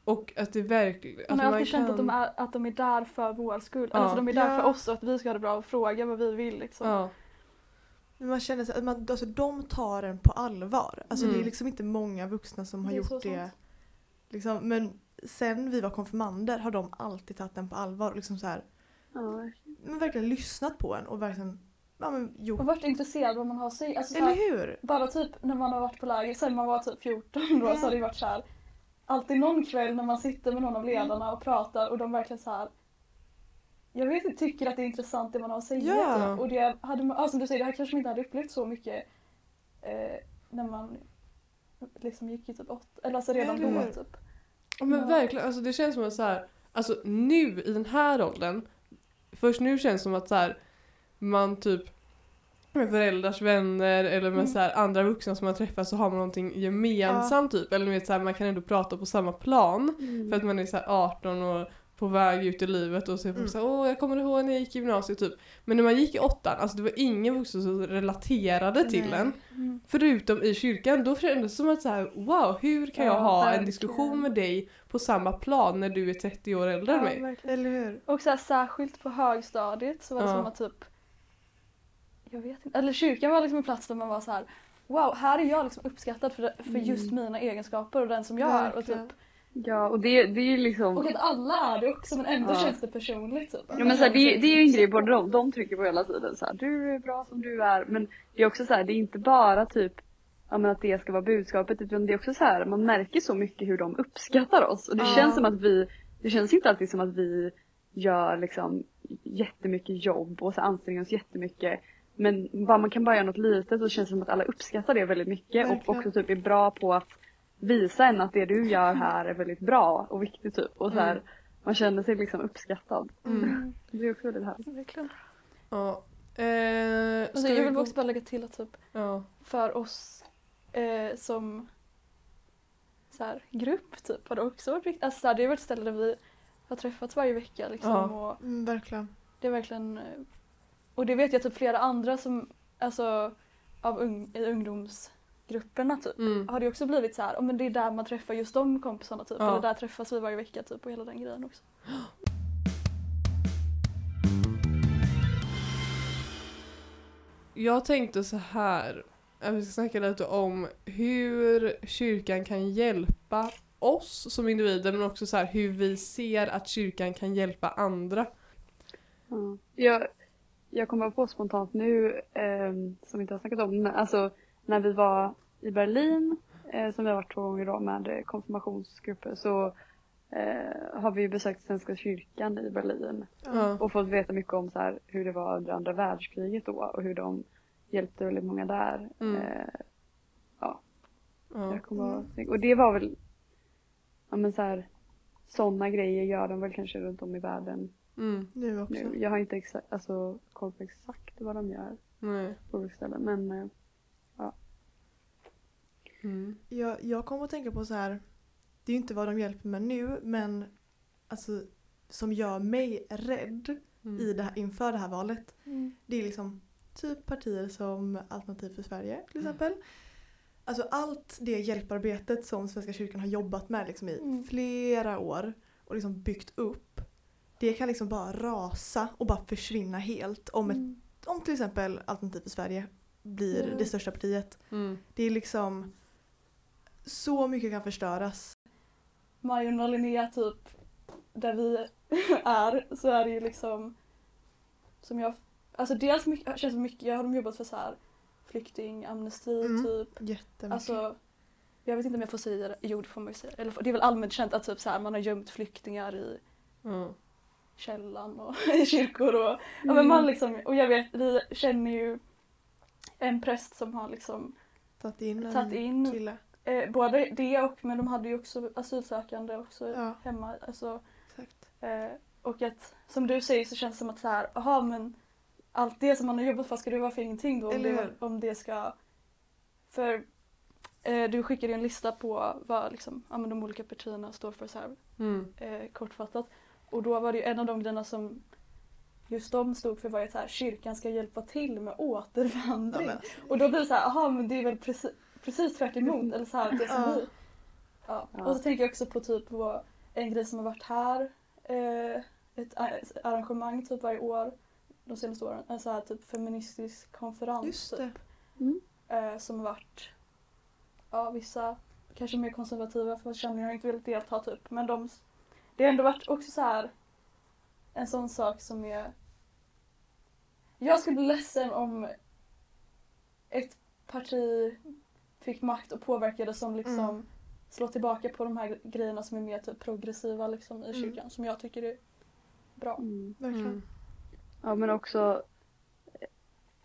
Och att det verkligen... Man har alltid känt kan- att de, är, att de är där för vår skull. Ja. Alltså de är där Ja. för oss och att vi ska ha det bra och fråga vad vi vill liksom. Ja. Men man känner sig, att man, alltså, de tar en på allvar. Alltså, Det Mm. är liksom inte många vuxna som har Det gjort det. sant. Liksom, men sen vi var konfirmander har de alltid tagit den på allvar. Och liksom så här, Ja, verkligen. men verkligen lyssnat på en och verkligen ja, men, gjort. Och varit intresserad av vad man har att säga. Alltså, så Eller här, hur? bara typ när man har varit på läger, sen man var typ 14 då, så har det ju varit så här. Alltid någon kväll när man sitter med någon av ledarna och pratar och de verkligen så här. Jag vet inte, tycker att det är intressant det man har att säga. Ja. Typ. Och det hade man, ja, som du säger, det här kanske man inte hade upplevt så mycket eh, när man liksom gick i typ åtta, eller alltså redan Eller då typ. Ja, men Ja. verkligen, alltså det känns som att så här, alltså nu i den här åldern, först nu känns det som att så här, man typ med föräldrars vänner eller med Mm. så här, andra vuxna som man träffar så har man någonting gemensamt typ. Eller vet, så här, man kan ändå prata på samma plan. För att man är så här 18 och på väg ut i livet och så är folk Mm. såhär åh jag kommer ihåg när jag gick i gymnasiet typ. Men när man gick i åttan, alltså det var ingen vuxen som relaterade till Nej. en. Mm. Förutom i kyrkan, då kändes det som att så här, wow hur kan jag Ja, ha en verkligen. diskussion med dig på samma plan när du är 30 år äldre än Ja, mig? verkligen. Eller hur? Och så här, särskilt på högstadiet så var det Ja. som att typ Jag vet inte, eller kyrkan var liksom en plats där man var så här Wow, här är jag liksom uppskattad för, för just Mm. mina egenskaper och den som jag är. Och, typ, Ja, och det, det är ju liksom... och att alla är det också men ändå Ja. känns det personligt. Typ. Ja men så här, det, det är ju en grej, både de, de trycker på hela tiden så här, du är bra som du är. Men det är också så här, det är inte bara typ ja, men att det ska vara budskapet utan det är också så här, man märker så mycket hur de uppskattar oss. Och det Ja. känns som att vi, det känns inte alltid som att vi gör liksom jättemycket jobb och så anstränger oss jättemycket. Men bara man kan bara göra något litet så känns det som att alla uppskattar det väldigt mycket och Verkligen. också typ är bra på att visa en att det du gör här är väldigt bra och viktigt typ. Och så här, Mm. man känner sig liksom uppskattad. Mm. Det är också väldigt härligt. Verkligen. Ja. Eh, Alltså, jag vi vill också bara lägga till att typ Ja. för oss eh, som så här, grupp typ har det också varit viktigt. Alltså, så här, det har varit ett ställe där vi har träffats varje vecka liksom. Ja. Och Mm, verkligen. det är verkligen eh, och det vet jag typ flera andra som alltså av ung, i ungdomsgrupperna typ Mm. har det också blivit så här, oh, men det är där man träffar just de kompisarna typ. Ja. Eller där träffas vi varje vecka typ och hela den grejen också. Jag tänkte så här, att vi ska snacka lite om hur kyrkan kan hjälpa oss som individer men också så här hur vi ser att kyrkan kan hjälpa andra. Ja. Jag, jag kommer på spontant nu, eh, som vi inte har snackat om, alltså när vi var i Berlin, eh, som vi har varit två gånger då med konfirmationsgrupper, så eh, har vi besökt Svenska kyrkan i Berlin Ja. och fått veta mycket om så här, hur det var under andra världskriget då och hur de hjälpte väldigt många där. Mm. Eh, Ja. kommer ihåg- Och det var väl, ja men så här, sådana grejer gör de väl kanske runt om i världen Mm. Nu också. nu. Jag har inte exa- alltså, koll på exakt vad de gör Nej. på olika ställen men eh, Mm. Jag, jag kommer att tänka på så här. Det är ju inte vad de hjälper med nu men alltså som gör mig rädd Mm. i det här, inför det här valet. Det är liksom typ partier som Alternativ för Sverige till Mm. exempel. Alltså allt det hjälparbetet som Svenska kyrkan har jobbat med liksom i Mm. flera år och liksom byggt upp. Det kan liksom bara rasa och bara försvinna helt om, ett, Mm. om till exempel Alternativ för Sverige blir Mm. det största partiet. Mm. Det är liksom så mycket kan förstöras. Majorna och Linnea typ där vi är så är det ju liksom som jag alltså dels mycket, känns det mycket, jag har de jobbat för så här flyktingamnesti Mm. typ. Jättemycket. Alltså jag vet inte om jag får säga det, jo det får man ju säga. Eller det är väl allmänt känt att typ så här, man har gömt flyktingar i Ja. källan och i kyrkor och ja, men man liksom, och jag vet vi känner ju en präst som har liksom tagit in en tagit in kille. Eh, både det och men de hade ju också asylsökande också Ja. hemma. Alltså. Eh, och att som du säger så känns det som att så här, aha men allt det som man har jobbat för ska det vara för ingenting då om, det, om det ska... För eh, du skickade ju en lista på vad liksom, ja, men de olika partierna står för så här Mm. eh, kortfattat. Och då var det ju en av de grejerna som just de stod för var ju att kyrkan ska hjälpa till med Ja, återvandring. men, Och då blir det så här, aha men det är väl precis, precis tvärt emot. Eller så här, det som Ja. vi... Ja. Och så tänker jag också på typ vad en grej som har varit här. Eh, ett arrangemang typ varje år de senaste åren. En så här typ feministisk konferens. Just typ. Mm. eh, som har varit, ja vissa kanske mer konservativa församlingar har inte velat delta typ. Men de, det har ändå varit också så här en sån sak som är jag skulle bli ledsen om ett parti fick makt och påverkade som liksom Mm. slår tillbaka på de här grejerna som är mer typ progressiva liksom i Mm. kyrkan som jag tycker är bra. Mm. Verkligen. Mm. Ja men också,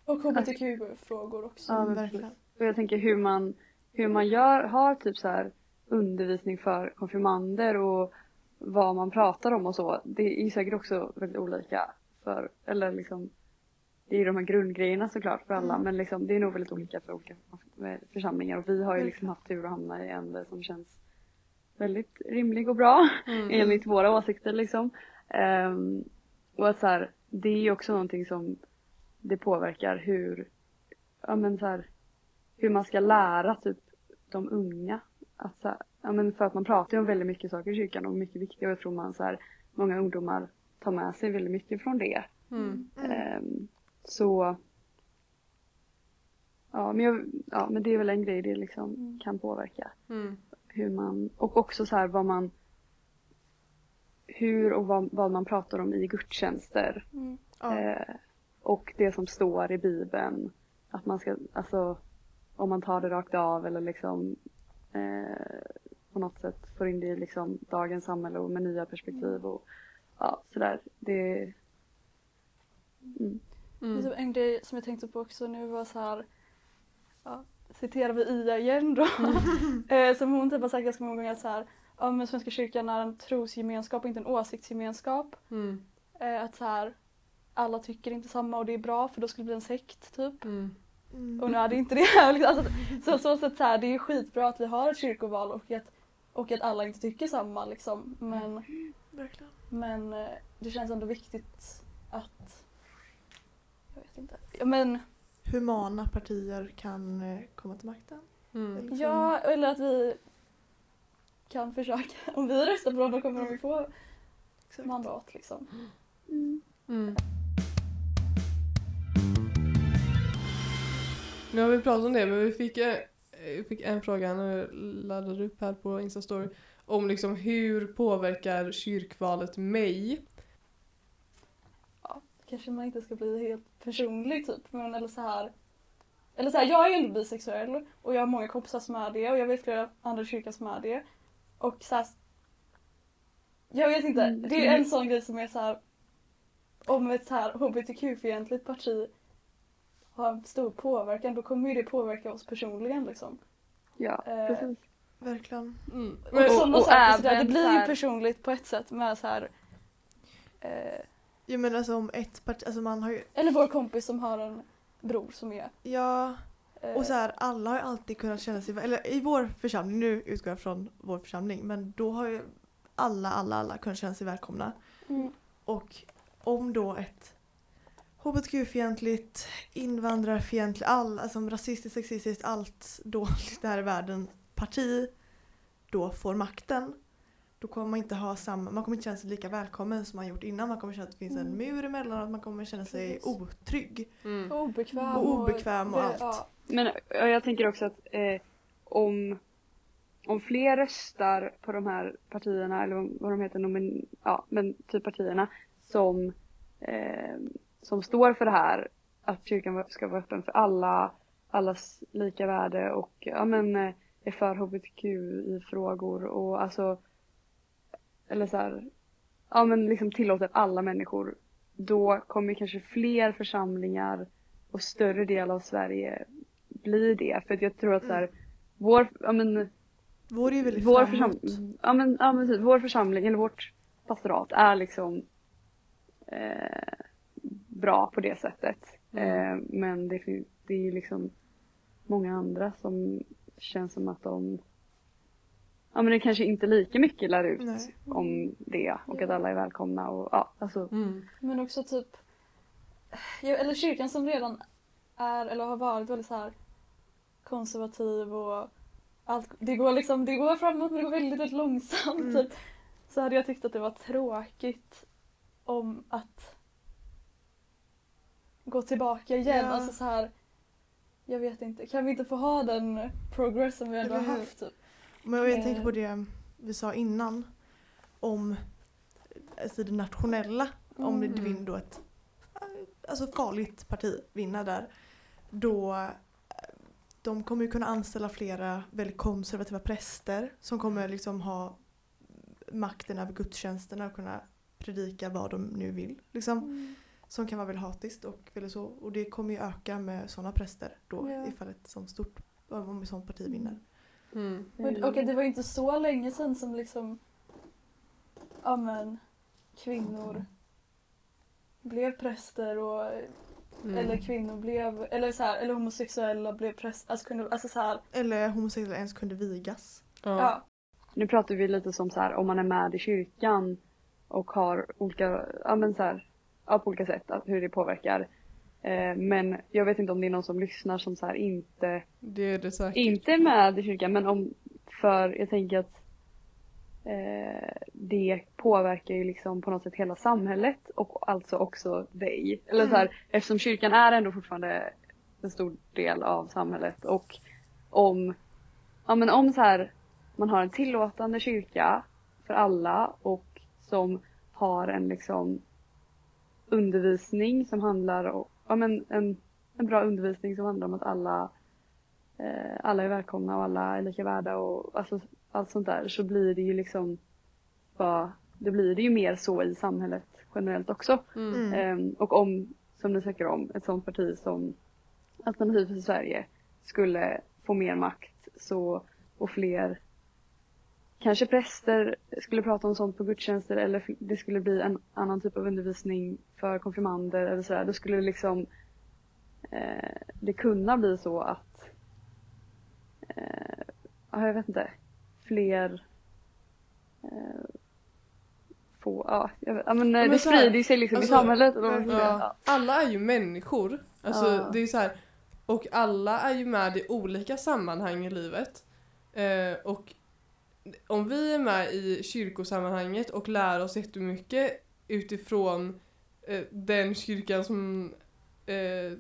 Och hbtq-frågor också. Ja, verkligen. och jag tänker hur man, hur man gör, har typ så här undervisning för konfirmander och vad man pratar om och så. Det är säkert också väldigt olika för, eller liksom det är ju de här grundgrejerna såklart för alla Mm. men liksom, det är nog väldigt olika för olika församlingar och vi har ju liksom haft tur att hamna i en som känns väldigt rimlig och bra Mm. enligt våra åsikter liksom. Ehm, och att så här, det är ju också någonting som det påverkar hur, ja men så här, hur man ska lära typ de unga. Att så här, ja men för att man pratar ju om väldigt mycket saker i kyrkan och mycket viktigt och jag tror man så här, många ungdomar tar med sig väldigt mycket från det. Mm. Mm. Så ja men, jag, ja men det är väl en grej det liksom Mm. kan påverka Mm. hur man, och också så här vad man hur och vad, vad man pratar om i gudstjänster Mm. Ja. eh, och det som står i bibeln att man ska, alltså om man tar det rakt av eller liksom eh, på något sätt får in det i liksom dagens samhälle och med nya perspektiv och ja sådär det mm. Mm. Typ En grej som jag tänkte på också nu var så här, ja, citerar vi Ia igen då, eh, som hon typ har sagt ganska många gånger att så här, ja men Svenska kyrkan är en trosgemenskap och inte en åsiktsgemenskap. Mm. Eh, att så här, alla tycker inte samma och det är bra för då skulle det bli en sekt typ. Mm. Mm. Och nu är det inte det. Alltså, så så sätt så här, det är skitbra att vi har ett kyrkoval och att, och att alla inte tycker samma liksom. Men, Verkligen. men eh, det känns ändå viktigt att, jag vet inte. Ja, men Humana partier kan eh, komma till makten. Mm. Liksom. Ja, eller att vi kan försöka. Om vi röstar på dem då kommer de få Exakt. mandat liksom. Mm. Mm. Nu har vi pratat om det men vi fick, eh, vi fick en fråga när jag laddade upp här på Instastory om liksom hur påverkar kyrkvalet mig? Kanske man inte ska bli helt personlig typ. Men eller så här. Eller så här, jag är ändå bisexuell och jag har många kompisar som är det och jag vet flera andra i kyrkan som är det. Och så här, Jag vet inte, Mm. det är en sån grej som är så här. Om ett så här hbtq-fientligt parti har en stor påverkan då kommer ju det påverka oss personligen liksom. ja Eh, precis Verkligen. Mm. Och, sådana och saker, så där, det även blir ju personligt på ett sätt med så här. Eh, Jo men alltså om ett parti, alltså man har ju, eller vår kompis som har en bror som är ja eh, och så här, alla har ju alltid kunnat känna sig, eller i vår församling, nu utgår jag från vår församling, men då har ju alla, alla, alla kunnat känna sig välkomna. mm, Och om då ett hbtq-fientligt, invandrarfientligt, all, alltså rasistiskt, sexistiskt, allt dåligt här i världen parti då får makten då kommer man inte ha samma, man kommer inte känna sig lika välkommen som man gjort innan. Man kommer känna att det finns en Mm. mur emellan och att man kommer känna sig Precis. otrygg. mm. och obekväm. Och obekväm och det- allt. Ja, Men ja, jag tänker också att eh, om, om fler röstar på de här partierna, eller vad de heter, nomin, ja, men typ partierna som, eh, som står för det här, att kyrkan ska vara öppen för alla, allas lika värde och ja, men, eh, är för hbtqi-frågor och alltså, eller så här, ja men liksom tillåter alla människor, då kommer kanske fler församlingar och större del av Sverige blir det. För att jag tror att så här, vår, ja men, Vår är väldigt vår, framåt. försam, ja, men, ja, men typ, vår församling eller vårt pastorat är liksom eh, bra på det sättet. Mm. Eh, men det, det är ju liksom många andra som känns som att de Ja men det kanske inte lika mycket lär ut Nej. om det och att alla är välkomna och ja alltså Mm. men också typ, eller kyrkan som redan är eller har varit väldigt så här konservativ och allt, det går liksom, det går framåt men det går väldigt, väldigt långsamt Mm. typ. så hade jag tyckt att det var tråkigt om att gå tillbaka igen. Ja. Alltså så här, jag vet inte, kan vi inte få ha den progress som vi ändå har haft? Typ? Men jag Eh. tänker på det vi sa innan om alltså det nationella. Om det Mm. vinner då ett alltså farligt parti vinner där. Då eh, de kommer ju kunna anställa flera väldigt konservativa präster som kommer liksom ha makten över gudstjänsterna och kunna predika vad de nu vill. Liksom, som kan vara väldigt hatiskt och väldigt så. Och det kommer ju öka med sådana präster då Ja. ifall ett sånt stort, om ett sånt parti vinner. Mm. Och, och det var ju inte så länge sedan som liksom ja men kvinnor blev präster och Mm. eller kvinnor blev eller så här, eller homosexuella blev präster alltså, kunde, alltså så här, Eller homosexuella ens kunde vigas. ja. ja. Nu pratar vi lite som så här om man är med i kyrkan och har olika, ja men så här, ja, på olika sätt, att hur det påverkar. Eh, men jag vet inte om det är någon som lyssnar som så här inte, Det är det inte är med i kyrkan men om, för jag tänker att eh, det påverkar ju liksom på något sätt hela samhället och alltså också dig. Eller så här, eftersom kyrkan är ändå fortfarande en stor del av samhället och om, ja men om så här man har en tillåtande kyrka för alla och som har en liksom undervisning som handlar om, ja men en, en bra undervisning som handlar om att alla eh, alla är välkomna och alla är lika värda och alltså, allt sånt där så blir det ju liksom bara, det blir det ju mer så i samhället generellt också. Mm. Ehm, och om, som ni snackar om, ett sånt parti som Alternativ för Sverige skulle få mer makt så, och fler kanske präster skulle prata om sånt på gudstjänster eller det skulle bli en annan typ av undervisning för konfirmander eller sådär. Då skulle det liksom eh, det kunna bli så att eh, ja, jag vet inte, fler eh, få, ja, vet, ja men, eh, men det här, sprider sig liksom alltså, i samhället. Verkligen. ja. Alla är ju människor. Alltså, Ja. det är så här, och alla är ju med i olika sammanhang i livet. Eh, och om vi är med i kyrkosammanhanget och lär oss jättemycket utifrån eh, den kyrkan som eh,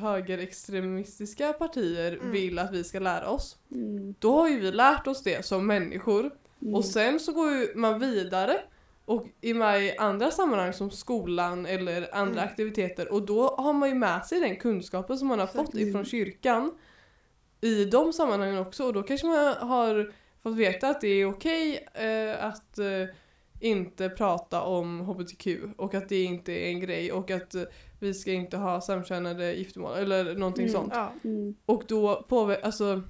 högerextremistiska partier Mm. vill att vi ska lära oss. Mm, Då har ju vi lärt oss det som människor. mm. Och sen så går ju man vidare och är med i andra sammanhang som skolan eller andra Mm. aktiviteter och då har man ju med sig den kunskapen som man har fått ifrån kyrkan i de sammanhangen också och då kanske man har fått veta att det är okej eh, att eh, inte prata om HBTQ och att det inte är en grej och att eh, vi ska inte ha samkönade giftermål eller någonting Mm. sånt. Ja. Mm. Och då påverkar, alltså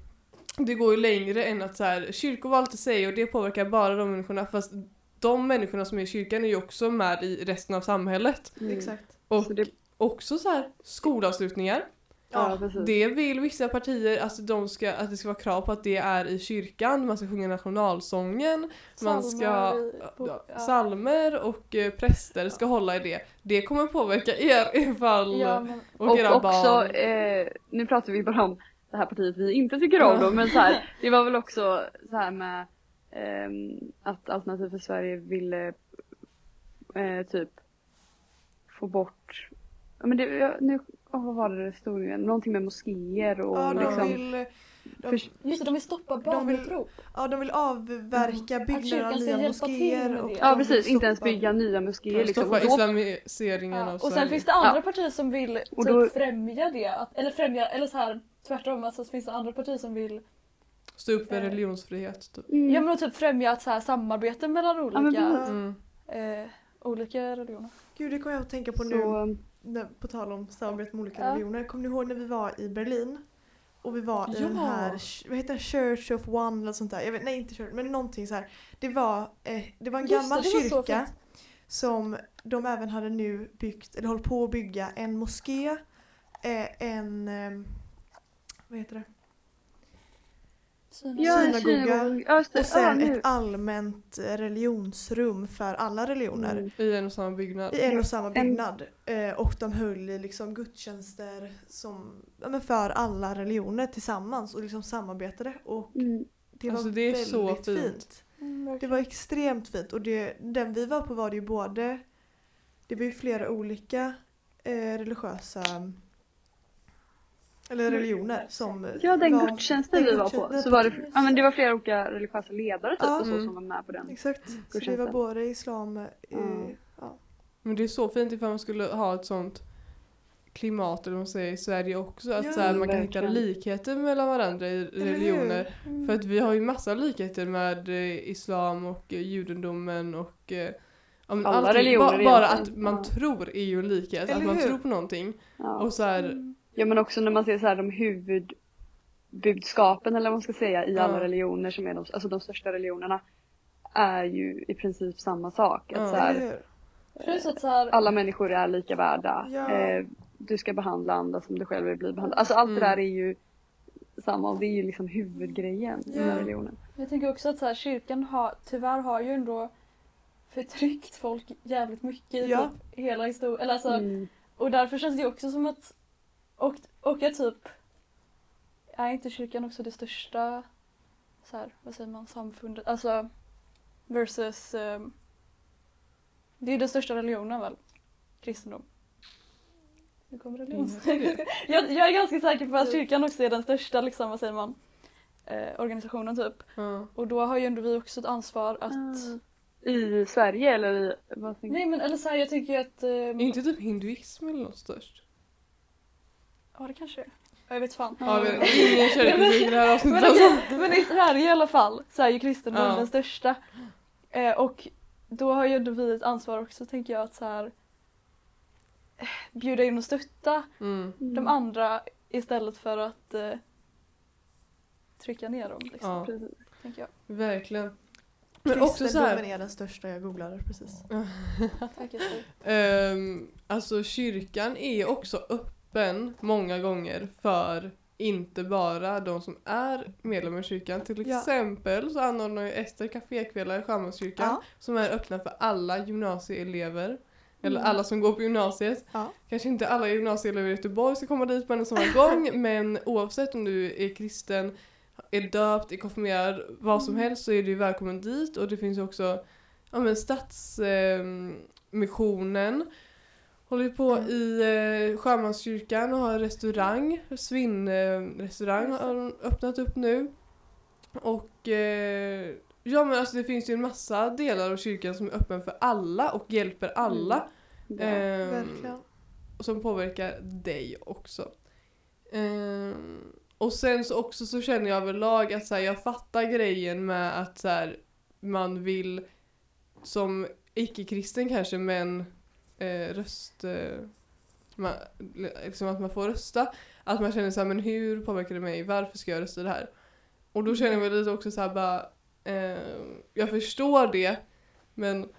det går ju längre än att så här, kyrkoval till sig och det påverkar bara de människorna fast de människorna som är i kyrkan är ju också med i resten av samhället. Mm. Exakt. Och det, också så här skolavslutningar. Ja. Det vill vissa partier alltså de ska, att det ska vara krav på att det är i kyrkan, man ska sjunga nationalsången, man ska ja, psalmer och eh, präster ska hålla i det. Det kommer påverka er ifall, Ja, men, och, Och era också, barn. eh, nu pratar vi bara om det här partiet vi inte tycker om då, men så här, det var väl också så här med ehm, att Alternativ för Sverige ville eh, typ få bort, ja, men det, ja, nu, åh, vad var det det stod igen? Någonting med moskéer och Ja, de liksom. vill, de, Förs- just det, de vill stoppa barnutrop. ja, de vill avverka Att byggnader av nya moskéer. Och Ja precis, inte ens bygga nya moskéer liksom. Stoppa då, islamiseringen Ja, av och sen finns det andra Ja. partier som vill typ Och då- främja det. Att, eller främja, eller så här tvärtom, alltså så finns det andra partier som vill Stå upp för Eh. religionsfrihet. Typ. mm, Ja men typ främja ett så här samarbete mellan olika, men precis. Mm. eh, olika religioner. Gud, det kommer jag att tänka på nu. När, på tal om samarbete med olika Ja. religioner. Kommer ni ihåg när vi var i Berlin? Och vi var i Ja. den här, vad heter den, Church of One eller sånt där. Jag vet, nej inte Church, men någonting så här. Det var, eh, det var en Just det, gammal det så kyrka som de även hade nu byggt, eller håller på att bygga en moské, eh, en, eh, vad heter det? Synagoga. Ja. Och sen ja, ett allmänt religionsrum för alla religioner. Mm. I en och samma byggnad. I en och samma byggnad. Eh, och de höll i liksom gudstjänster som, ja, för alla religioner tillsammans och liksom samarbetade. Och Mm. det var Alltså, det är väldigt så fint. fint. Mm, Det var extremt fint och det, den vi var på var det ju både, det var ju flera olika eh, religiösa eller religioner som Ja, den var, gudstjänsten den vi var på. Så var det, ja, men det var flera olika religiösa ledare typ Ja. och så Mm. som var med på den. Exakt, så det var både islam, eh, Mm. ja. Men det är så fint ifall man skulle ha ett sånt klimat eller man säger i Sverige också. Att Ja, så här, man kan verkligen. hitta likheter mellan varandra i religioner. Mm. För att vi har ju massa likheter med eh, islam och eh, judendomen och eh, Alla allting. religioner Ba- bara att man Ja. tror är ju en likhet. Eller att man hur? tror på någonting. Ja. Och så här, Mm. Ja men också när man ser så här de huvudbudskapen eller vad man ska säga i Ja. alla religioner som är de, alltså de största religionerna är ju i princip samma sak. Att Ja. så här, att så här, alla människor är lika värda. Ja. Eh, du ska behandla andra som du själv vill bli behandlad. Alltså allt Mm. det där är ju samma och det är ju liksom huvudgrejen i den här Ja. religionen. Jag tänker också att så här, kyrkan har, tyvärr har ju ändå förtryckt folk jävligt mycket i Ja. typ hela historien. Eller alltså, Mm. Och därför känns det också som att, och, och jag typ, är inte kyrkan också det största, så här, vad säger man, samfundet, alltså versus, ehm, det är den största religionen väl? Kristendom. Nu kommer religion. Mm, jag, jag är ganska säker på att kyrkan också är den största, liksom, vad säger man, eh, organisationen typ. ja. Och då har ju ändå vi också ett ansvar att, Mm. I Sverige eller i... Vad tänker nej men eller så här, jag tycker ju att, ehm, Är inte typ hinduism eller något störst? Ja det kanske är. Jag vet fan. Ja, vi ingen i det här avsnittet Men, alltså. men i Sverige i alla fall så är ju kristendom Ja. den största. Eh, och då har ju ändå vi ett ansvar också tänker jag att så här eh, bjuda in och stötta Mm. de andra istället för att eh, trycka ner dem. Liksom, Ja, Precis. tänker jag. verkligen. Men också så Kristendomen här. är den största, jag googlade precis. Tack. Ehm, alltså kyrkan är också öppen många gånger för inte bara de som är medlemmar i kyrkan. Till Ja. exempel så anordnar ju Ester kafékvällar i Sjömanskyrkan Ja. som är öppna för alla gymnasieelever. Eller Mm. alla som går på gymnasiet. Ja. Kanske inte alla gymnasieelever i Göteborg ska komma dit på en samma gång men oavsett om du är kristen, är döpt, är konfirmerad, vad som helst så är du välkommen dit och det finns ju också ja, men Stadsmissionen eh, håller på Mm. i eh, Sjömanskyrkan och har en restaurang, Svinn-restaurang eh, har de öppnat upp nu. Och eh, ja men alltså det finns ju en massa delar av kyrkan som är öppen för alla och hjälper alla. Ja. Ehm, Verkligen. som påverkar dig också. Ehm, och sen så också så känner jag överlag att så här, jag fattar grejen med att så här, man vill som icke-kristen kanske men eh, röst... Eh, man, liksom att man får rösta. Att man känner så här, men hur påverkar det mig? Varför ska jag rösta det här? Och då känner jag väl lite också så här bara, eh, jag förstår det men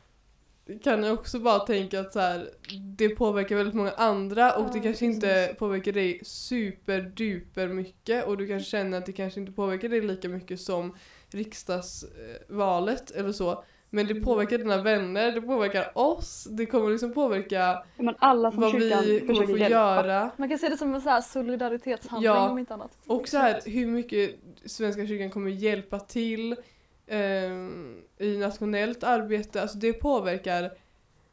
kan jag också bara tänka att så här, det påverkar väldigt många andra och Ja, det kanske inte påverkar dig superduper mycket och du kanske känner att det kanske inte påverkar dig lika mycket som riksdagsvalet eller så. Men det påverkar dina vänner, det påverkar oss, det kommer liksom påverka Ja, men alla som vad vi kommer få hjälpa. göra. Man kan se det som en så här solidaritetshandling Ja. om inte annat. Och så här, hur mycket Svenska kyrkan kommer hjälpa till ehm, i nationellt arbete, alltså det påverkar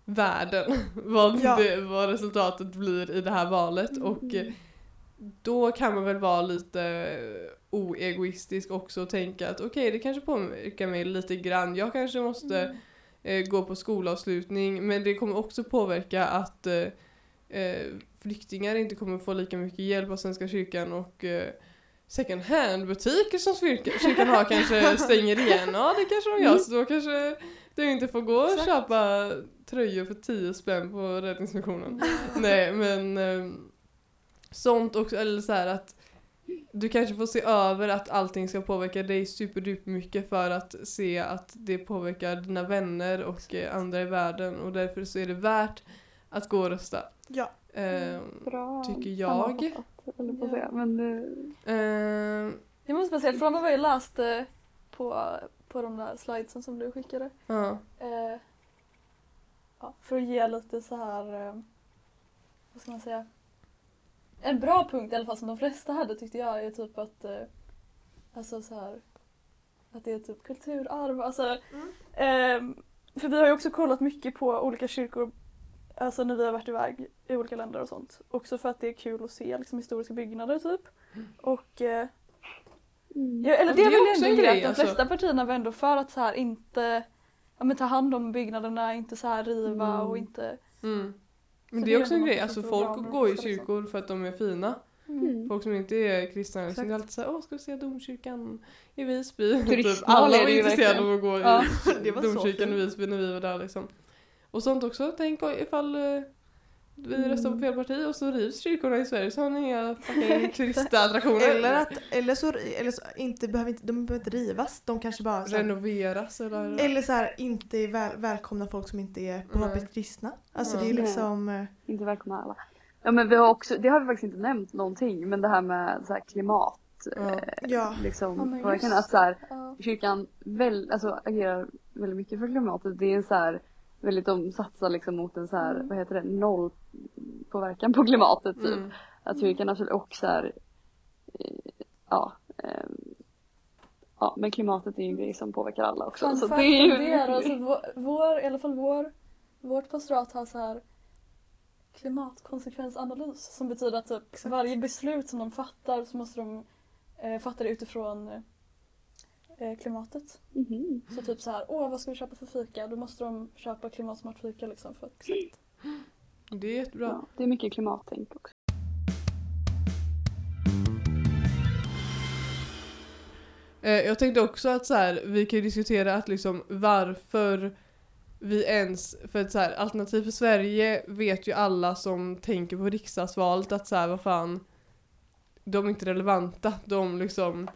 världen vad, Ja. det, vad resultatet blir i det här valet Mm. och eh, då kan man väl vara lite oegoistisk också och tänka att okej det kanske påverkar mig lite grann, jag kanske måste Mm. eh, gå på skolavslutning men det kommer också påverka att eh, eh, flyktingar inte kommer få lika mycket hjälp av Svenska kyrkan och eh, second hand butiker som kyrkan, har kanske stänger igen. Ja det kanske de gör så då kanske du inte får gå och Exakt. köpa tröjor för 10 spänn på Räddningsmissionen. Nej men eh, sånt också, eller så här att du kanske får se över att allting ska påverka dig superduper mycket för att se att det påverkar dina vänner och eh, andra i världen och därför så är det värt att gå och rösta. Ja. Eh, Bra Tycker jag. säga. Men det, eh, Jag måste bara säga, från vad jag läste på, på de där slidesen som du skickade. ja. Eh, ja, för att ge lite så här, eh, vad ska man säga? En bra punkt i alla fall som de flesta hade tyckte jag är typ att, eh, alltså så här, att det är typ kulturarv. Alltså, Mm. ehm, för vi har ju också kollat mycket på olika kyrkor Alltså när vi har varit iväg i olika länder och sånt. Också för att det är kul att se liksom, historiska byggnader typ. Och eh, Mm. Ja, eller det, det är väl också en grej, att de alltså. flesta partierna var ändå för att så här inte ja, men ta hand om byggnaderna, inte så här riva Mm. och inte... Mm. Men det det är är också en grej, alltså folk går i liksom. kyrkor för att de är fina. Mm. Folk som inte är kristna liksom, Exakt. det är alltid såhär, åh ska vi se domkyrkan i Visby? typ, alla är var intresserade av att gå Ja. i domkyrkan i. Visby när vi var där liksom. Och sånt också, tänk ifall eh, vi Mm. röstar på fel parti och så rivs kyrkorna i Sverige så har ni inga fucking turistattraktioner. Eller, att, eller så, eller så inte, behöver inte, de behöver inte rivas, de kanske bara så här, Renoveras eller... Eller så här, inte är väl, välkomna folk som inte är på något Nej. kristna. Alltså Nej. det är liksom... eh, Inte välkomna alla. Ja men vi har också, det har vi faktiskt inte nämnt någonting, men det här med så här klimat. Ja. Eh, Ja. liksom, men påverkan, just att så här, kyrkan väl, alltså, agerar väldigt mycket för klimatet. Det är så här, väldigt, de satsar liksom mot en så här, Mm. vad heter det, noll påverkan på klimatet typ. Mm. Att kyrkan absolut och så här, eh, ja, ehm, ja men klimatet är ju en grej som påverkar alla också. Fun så det är ju det är alltså vår, vår, i alla fall vår, vårt pastorat har så här klimatkonsekvensanalys som betyder att typ varje beslut som de fattar så måste de eh, fatta det utifrån eh, klimatet. Mhm. Så typ så här, åh vad ska vi köpa för fika? Då måste de köpa klimatsmart fika liksom för att Det är jättebra. ja, det är mycket klimattänk också. Eh, Jag tänkte också att så här, vi kan ju diskutera att liksom varför vi ens, för att så här, Alternativ för Sverige vet ju alla som tänker på riksdagsvalet att så här, vad fan, de är inte relevanta. De liksom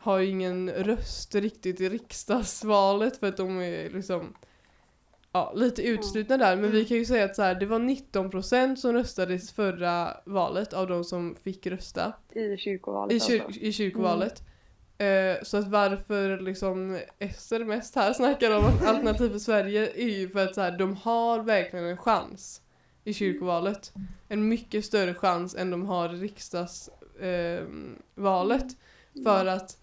har ju ingen röst riktigt i riksdagsvalet för att de är liksom ja, lite utslutna där. Men vi Mm. kan ju säga att så här, det var 19% som röstade i förra valet av de som fick rösta. I kyrkovalet I, alltså. kyr- i kyrkovalet. Eh, så att varför liksom Ester mest här snackar om Alternativ för Sverige är ju för att så här, de har verkligen en chans i kyrkovalet. En mycket större chans än de har i riksdagsvalet. Eh, valet. För att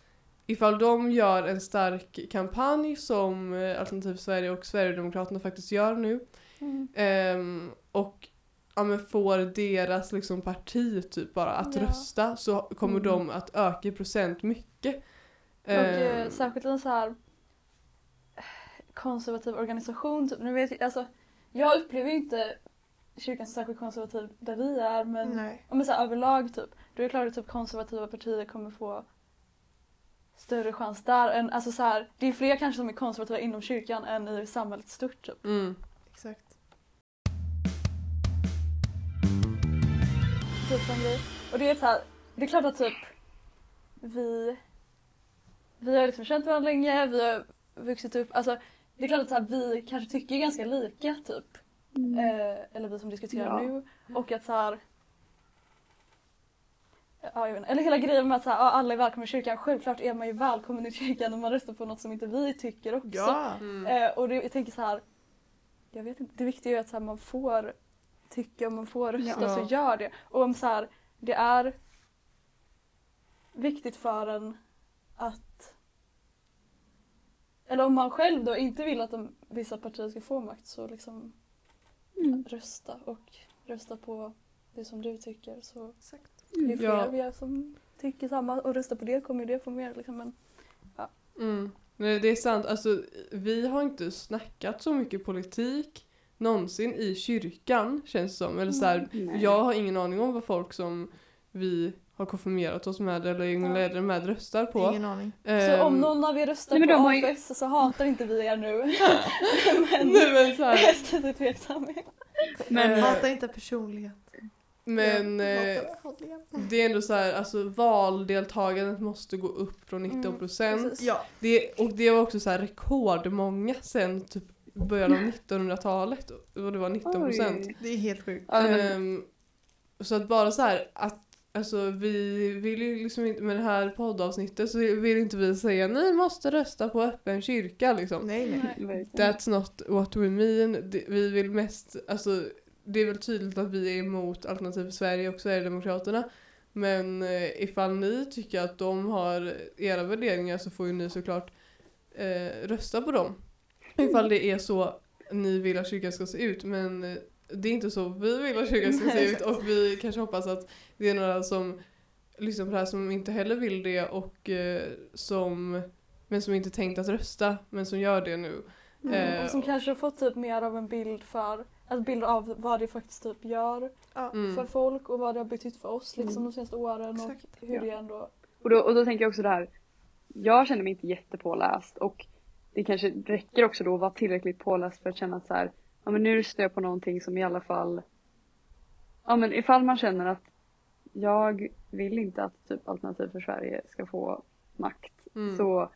ifall de gör en stark kampanj som eh, Alternativ Sverige och Sverigedemokraterna faktiskt gör nu Mm. Ehm, och ja, men får deras liksom, parti typ bara att Ja. rösta så kommer Mm. de att öka i procent mycket. Och eh, Ehm, särskilt en så här konservativ organisation. Typ. Nu vet jag, alltså, jag upplever ju inte kyrkan som särskilt konservativ där vi är men, Nej. men så här, överlag typ. Då är det klart att typ, konservativa partier kommer få större chans där. Än, alltså, så här, det är fler kanske som är konservativa inom kyrkan än i samhället stort. Typ. mm, Exakt. Typ en grej. Och det är så här, det är klart att typ vi vi har liksom känt varandra länge, vi har vuxit upp, alltså det är klart att så här, vi kanske tycker ganska lika typ. Mm. Eh, eller vi som diskuterar Ja. nu. Och att så här, ja, jag vet inte. Eller hela grejen med att så här, alla är välkomna i kyrkan. Självklart är man ju välkommen i kyrkan om man röstar på något som inte vi tycker också. Ja. mm, Eh, och det, jag tänker så här. Jag vet inte. Det viktiga är att så här, man får tycka och man får rösta Ja. så gör det. Och om så här, det är viktigt för en att eller om man själv då inte vill att de, vissa partier ska få makt så liksom Mm. rösta och rösta på det som du tycker. Så Exakt. Ju fler Ja. vi är som tycker samma och röstar på det kommer ju det få mer. Liksom. Men, mm. Nej, det är sant, alltså vi har inte snackat så mycket politik någonsin i kyrkan känns det som. Eller så här, jag har ingen aning om vad folk som vi har konfirmerat oss med eller egen Ja. ledare med röstar på. Ingen aning. så Ehm, om någon av er röstar Nej, på ju- AFS så hatar inte vi er nu. men Nej, men så här, jag är tveksam. Men- Eh, Hata inte personlighet. Men eh, det är ändå så här, alltså valdeltagandet måste gå upp från 19 Mm, procent. Ja. det, och det var också så här rekordmånga sen typ början av 1900-talet och det var 19 procent. Oj. Det är helt sjukt. Ehm, så att bara så här att Alltså vi vill ju liksom inte med det här poddavsnittet så vill inte vi säga ni måste rösta på öppen kyrka liksom. Nej, nej. That's not what we mean. Vi vill mest, alltså det är väl tydligt att vi är emot Alternativ Sverige och Sverigedemokraterna. Men eh, ifall ni tycker att de har era värderingar så får ju ni såklart eh, rösta på dem. Ifall det är så ni vill att kyrkan ska se ut men eh, det är inte så vi vill att kyrkan ska se ut och vi kanske hoppas att det är några som lyssnar på det här som inte heller vill det och eh, som men som inte tänkt att rösta men som gör det nu. Mm. Eh, och som kanske har fått typ mer av en bild för, en bild av vad det faktiskt typ gör Ja. Mm. för folk och vad det har betytt för oss liksom Mm. de senaste åren Exakt. och hur Ja. det ändå Och då, och då tänker jag också det här. Jag känner mig inte jättepåläst och det kanske räcker också då att vara tillräckligt påläst för att känna att så här, ja men nu röstar jag på någonting som i alla fall, ja men ifall man känner att jag vill inte att typ Alternativ för Sverige ska få makt Mm. så,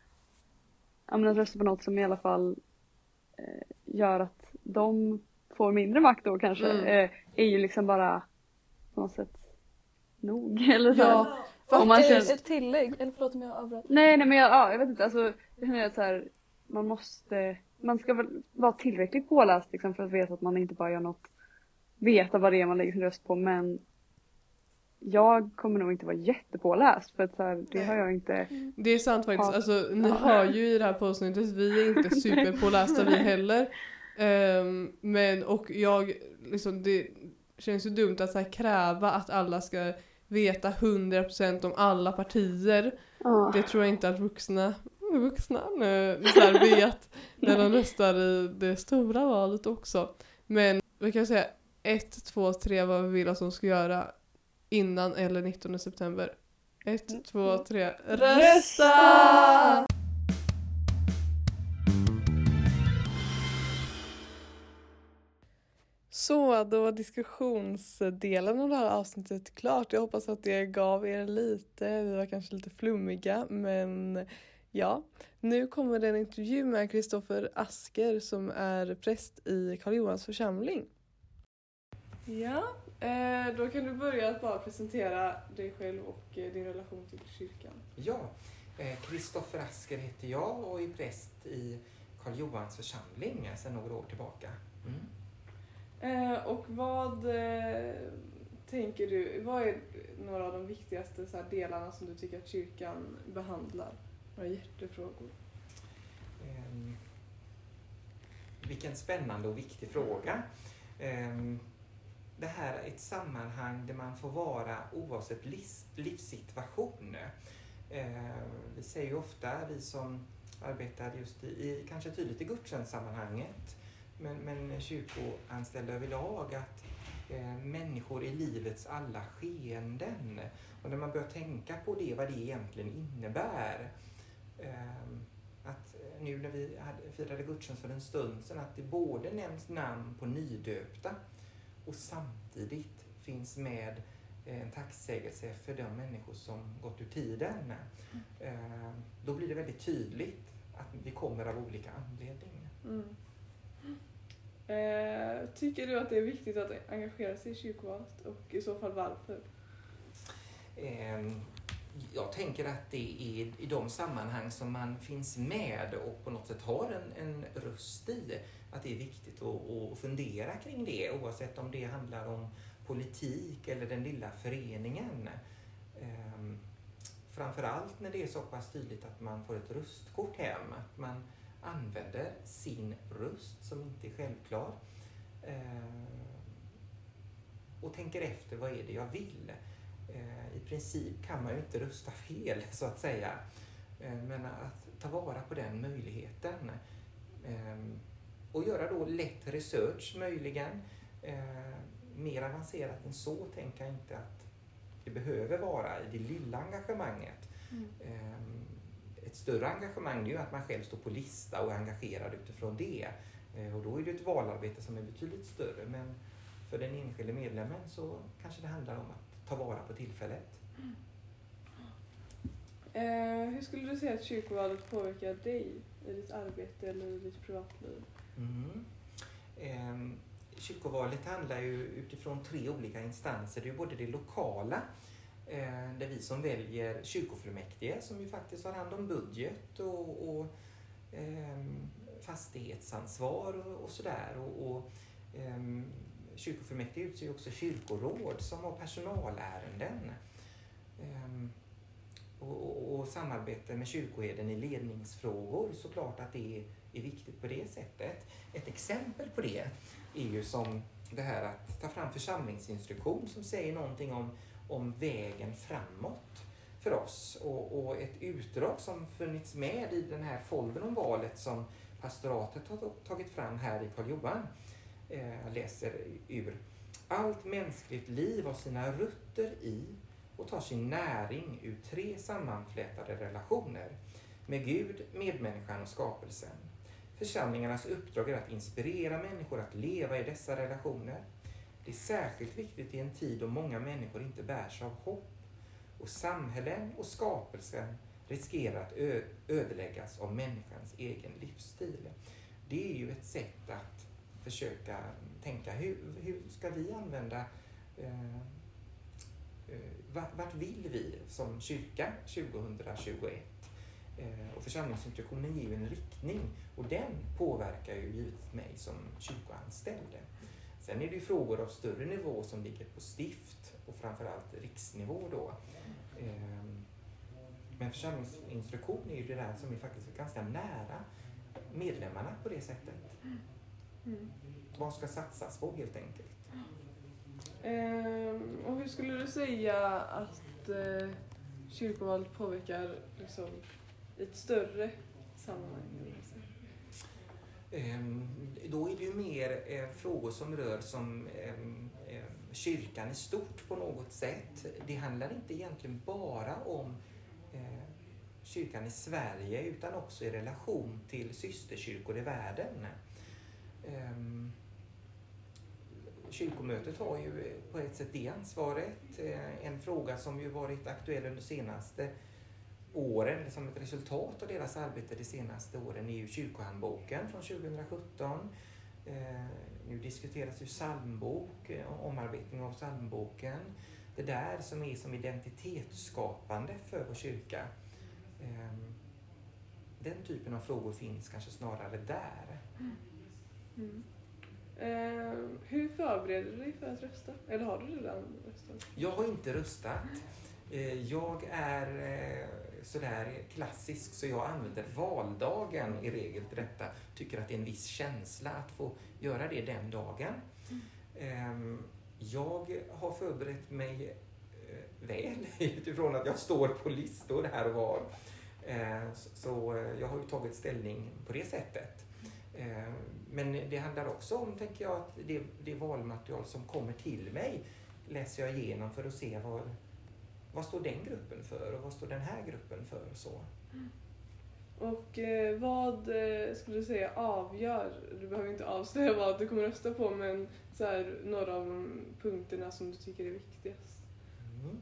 ja men att rösta på något som i alla fall eh, gör att de får mindre makt då kanske, Mm. eh, är ju liksom bara på något sätt nog eller så. Ja, Om man känner- ett tillägg, eller förlåt om jag avbröt. Nej, nej men jag, ja, jag vet inte, alltså jag känner att så här, man måste, man ska väl vara tillräckligt påläst liksom, för att veta att man inte bara gör något, veta vad det är man lägger sin röst på men jag kommer nog inte vara jättepåläst för att så här, det har jag inte, Det är sant faktiskt. Alltså, ni Ja. hör ju i det här poddavsnittet, vi är inte superpålästa vi heller. Ehm, men och jag, liksom det känns ju dumt att så kräva att alla ska veta 100% om alla partier. ja. Det tror jag inte att vuxna, vuxna nu, så här, vet när de röstar i det stora valet också. Men vi kan säga 1, 2, 3 vad vi vill att de ska göra innan eller 19 september. 1, 2, 3, rösta! Så, då var diskussionsdelen av det här avsnittet klart. Jag hoppas att det gav er lite, vi var kanske lite flummiga, men ja. Nu kommer det en intervju med Kristoffer Asker som är präst i Karl Johans församling. Ja, eh, då kan du börja att bara presentera dig själv och eh, din relation till kyrkan. Ja, Kristoffer Asker heter jag och är präst i Karl Johans församling sedan några år tillbaka. Mm. Eh, och vad eh, tänker du, vad är några av de viktigaste så här, delarna som du tycker att kyrkan behandlar? Några hjärtefrågor. Um, vilken spännande och viktig fråga. Um, det här är ett sammanhang där man får vara oavsett livs, livssituation. Ehm, vi säger ju ofta, vi som arbetar just i, i kanske tydligt i gudstjänstsammanhanget, men, men kyrkoanställda överlag, att eh, människor i livets alla skeenden. Och när man börjar tänka på det, vad det egentligen innebär. ehm, att eh, nu när vi hade, firade gudstjänst för en stund sedan, att det både nämns namn på nydöpta och samtidigt finns med eh, en tacksägelse för de människor som gått ur tiden. Eh, Då blir det väldigt tydligt att vi kommer av olika anledningar. Mm. Eh, tycker du att det är viktigt att engagera sig i kyrkovalet och i så fall varför? Eh, Jag tänker att det är i de sammanhang som man finns med och på något sätt har en, en röst i, att det är viktigt att, att fundera kring det oavsett om det handlar om politik eller den lilla föreningen. Eh, Framförallt när det är så pass tydligt att man får ett röstkort hem, att man använder sin röst som inte är självklar eh, och tänker efter vad är det jag vill. Eh, I princip kan man ju inte rösta fel så att säga. Eh, Men att ta vara på den möjligheten. Och göra då lätt research möjligen. Mer avancerat än så tänker jag inte att det behöver vara i det lilla engagemanget. Eh, Ett större engagemang det är ju att man själv står på lista och är engagerad utifrån det. Eh, Och då är det ett valarbete som är betydligt större. Men för den enskilde medlemmen så kanske det handlar om att ta vara på tillfället. Eh, hur skulle du säga att kyrkovalet påverkar dig i ditt arbete eller i ditt privatliv? Mm. Ehm, Kyrkovalet handlar ju utifrån tre olika instanser. Det är både det lokala, Eh, det är vi som väljer kyrkofullmäktige som ju faktiskt har hand om budget och, och ehm, fastighetsansvar och, och sådär. Och, och, ehm, kyrkofullmäktige utser ju också kyrkoråd som har personalärenden. Ehm, och, och, och samarbete med kyrkoherden i ledningsfrågor såklart att det är, är viktigt på det sättet. Ett exempel på det är ju som det här att ta fram församlingsinstruktion som säger någonting om, om vägen framåt för oss och, och ett utdrag som funnits med i den här folden om valet som pastoratet har tagit fram här i Karl Johan. Eh, jag läser ur. Allt mänskligt liv har sina rötter i och tar sin näring ur tre sammanflätade relationer med Gud, medmänniskan och skapelsen. Församlingarnas uppdrag är att inspirera människor att leva i dessa relationer. Det är särskilt viktigt i en tid då många människor inte bärs av hopp och samhällen och skapelsen riskerar att ödeläggas av människans egen livsstil. Det är ju ett sätt att försöka tänka hur, hur ska vi använda eh, eh vart vill vi som kyrka 2021? Eh, och församlingsinstruktionen ger ju en riktning och den påverkar ju givetvis mig som kyrkoanställd. Sen är det ju frågor av större nivå som ligger på stift och framförallt riksnivå då. Ehm, men församlingsinstruktion är ju det där som är faktiskt ganska nära medlemmarna på det sättet. Mm. Vad ska satsas på helt enkelt? Um, och hur skulle du säga att uh, kyrkovalet påverkar liksom, ett större sammanhang? Ehm, då är det ju mer eh, frågor som rör som ehm, ehm, kyrkan i stort på något sätt. Det handlar inte egentligen bara om eh, kyrkan i Sverige utan också i relation till systerkyrkor i världen. Kyrkomötet har ju på ett sätt det ansvaret. Eh, en fråga som ju varit aktuell under senaste åren som ett resultat av deras arbete de senaste åren är ju kyrkohandboken från 2017. Eh, nu diskuteras ju psalmbok, eh, omarbetning av psalmboken. Det där som är som identitetsskapande för vår kyrka. Ehm, den typen av frågor finns kanske snarare där. Mm. Mm. Eh, hur förbereder du dig för att rösta? Eller har du redan röstat? Jag har inte röstat. Eh, jag är sådär klassisk så jag använder valdagen i regel till detta. Tycker att det är en viss känsla att få göra det den dagen. Mm. Jag har förberett mig eh, väl utifrån att jag står på listor här och var. Ehm, så eh, jag har ju tagit ställning på det sättet. Ehm, men det handlar också om, tänker jag, att det, det valmaterial som kommer till mig läser jag igenom för att se vad, vad står den gruppen för och vad står den här gruppen för. Så. Och eh, vad eh, skulle du säga avgör, du behöver inte avslöja vad du kommer rösta på, men så här, några av de punkterna som du tycker är viktigast? Mm.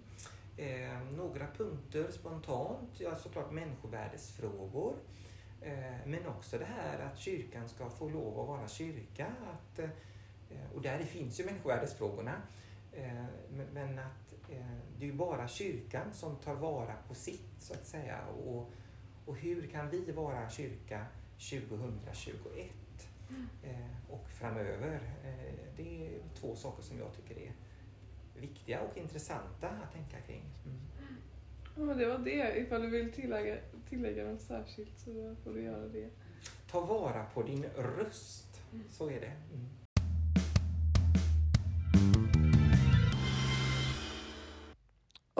Eh, några punkter spontant, ja såklart människovärdesfrågor. Eh, men också det här att kyrkan ska få lov att vara kyrka. Att, eh, och där finns ju människovärdesfrågorna. Men att det är ju bara kyrkan som tar vara på sitt, så att säga. Och, och hur kan vi vara kyrka 2021 och framöver? Det är två saker som jag tycker är viktiga och intressanta att tänka kring. Mm. Ja, det var det. Ifall du vill tillägga, tillägga något särskilt så får du göra det. Ta vara på din röst. Mm. Så är det. Mm.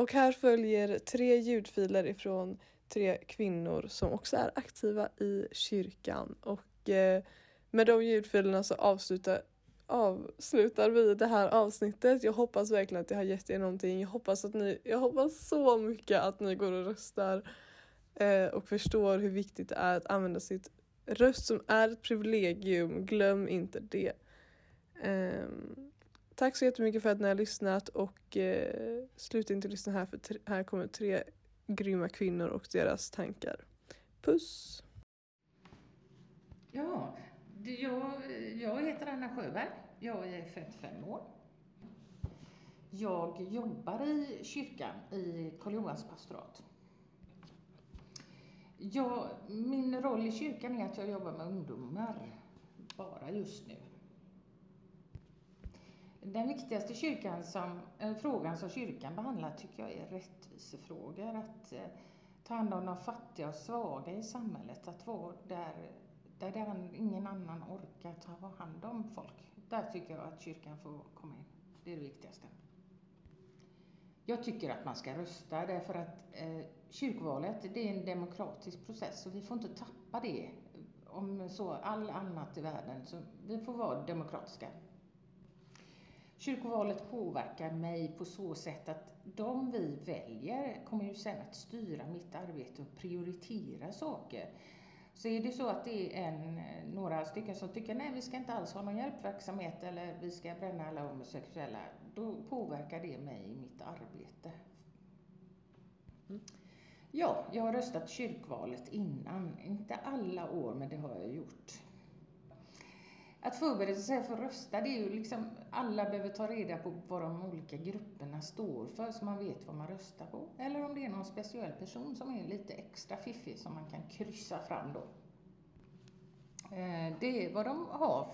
Och här följer tre ljudfiler ifrån tre kvinnor som också är aktiva i kyrkan. Och eh, med de ljudfilerna så avslutar avslutar vi det här avsnittet. Jag hoppas verkligen att det har gett er någonting. Jag hoppas, att ni, jag hoppas så mycket att ni går och röstar eh, och förstår hur viktigt det är att använda sitt röst som är ett privilegium. Glöm inte det. Eh, tack så jättemycket för att ni har lyssnat och eh, sluta inte lyssna här för här kommer tre grymma kvinnor och deras tankar. Puss! Ja, jag, jag heter Anna Sjöberg. Jag är 55 år. Jag jobbar i kyrkan i Karl Johans pastorat. Jag, min roll i kyrkan är att jag jobbar med ungdomar, bara just nu. Den viktigaste kyrkan som, eh, frågan som kyrkan behandlar tycker jag är rättvisefrågor. Att eh, ta hand om de fattiga och svaga i samhället. Att vara där, där den, ingen annan orkar ta hand om folk. Där tycker jag att kyrkan får komma in. Det är det viktigaste. Jag tycker att man ska rösta därför att eh, kyrkovalet det är en demokratisk process och vi får inte tappa det om så all annat i världen. Så vi får vara demokratiska. Kyrkovalet påverkar mig på så sätt att de vi väljer kommer ju sen att styra mitt arbete och prioritera saker. Så är det så att det är en, några stycken som tycker nej vi ska inte alls ha någon hjälpverksamhet eller vi ska bränna alla homosexuella, då påverkar det mig i mitt arbete. Mm. Ja, jag har röstat kyrkvalet innan, inte alla år men det har jag gjort. Att förbereda sig för att rösta, det är ju liksom, alla behöver ta reda på vad de olika grupperna står för så man vet vad man röstar på. Eller om det är någon speciell person som är lite extra fiffig som man kan kryssa fram då. Eh, det är vad de har,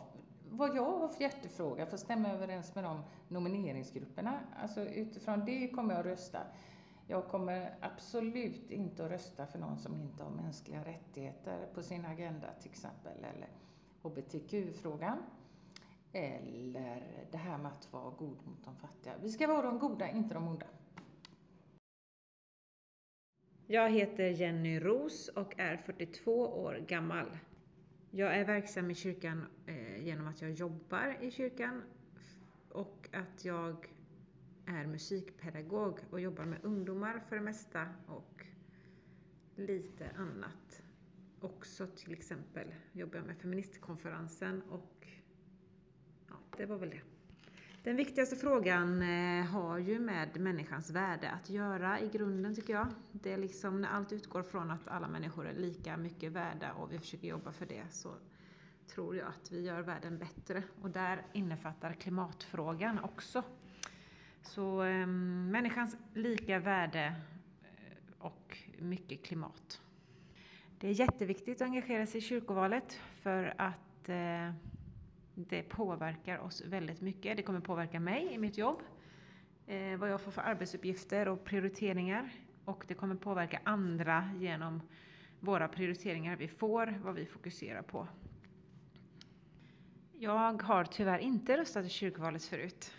vad jag har för hjärtefråga för att stämma överens med de nomineringsgrupperna. Alltså utifrån det kommer jag att rösta. Jag kommer absolut inte att rösta för någon som inte har mänskliga rättigheter på sin agenda till exempel. Eller hbtq-frågan. Eller det här med att vara god mot de fattiga. Vi ska vara de goda, inte de onda. Jag heter Jenny Ros och är 42 år gammal. Jag är verksam i kyrkan eh, genom att jag jobbar i kyrkan och att jag är musikpedagog och jobbar med ungdomar för det mesta och lite annat också till exempel jobbar jag med feministkonferensen och ja, det var väl det. Den viktigaste frågan eh, har ju med människans värde att göra i grunden tycker jag. Det är liksom när allt utgår från att alla människor är lika mycket värda och vi försöker jobba för det så tror jag att vi gör världen bättre och där innefattar klimatfrågan också. Så eh, människans lika värde eh, och mycket klimat. Det är jätteviktigt att engagera sig i kyrkovalet för att eh, det påverkar oss väldigt mycket. Det kommer påverka mig i mitt jobb, eh, vad jag får för arbetsuppgifter och prioriteringar. Och det kommer påverka andra genom våra prioriteringar vi får, vad vi fokuserar på. Jag har tyvärr inte röstat i kyrkovalet förut.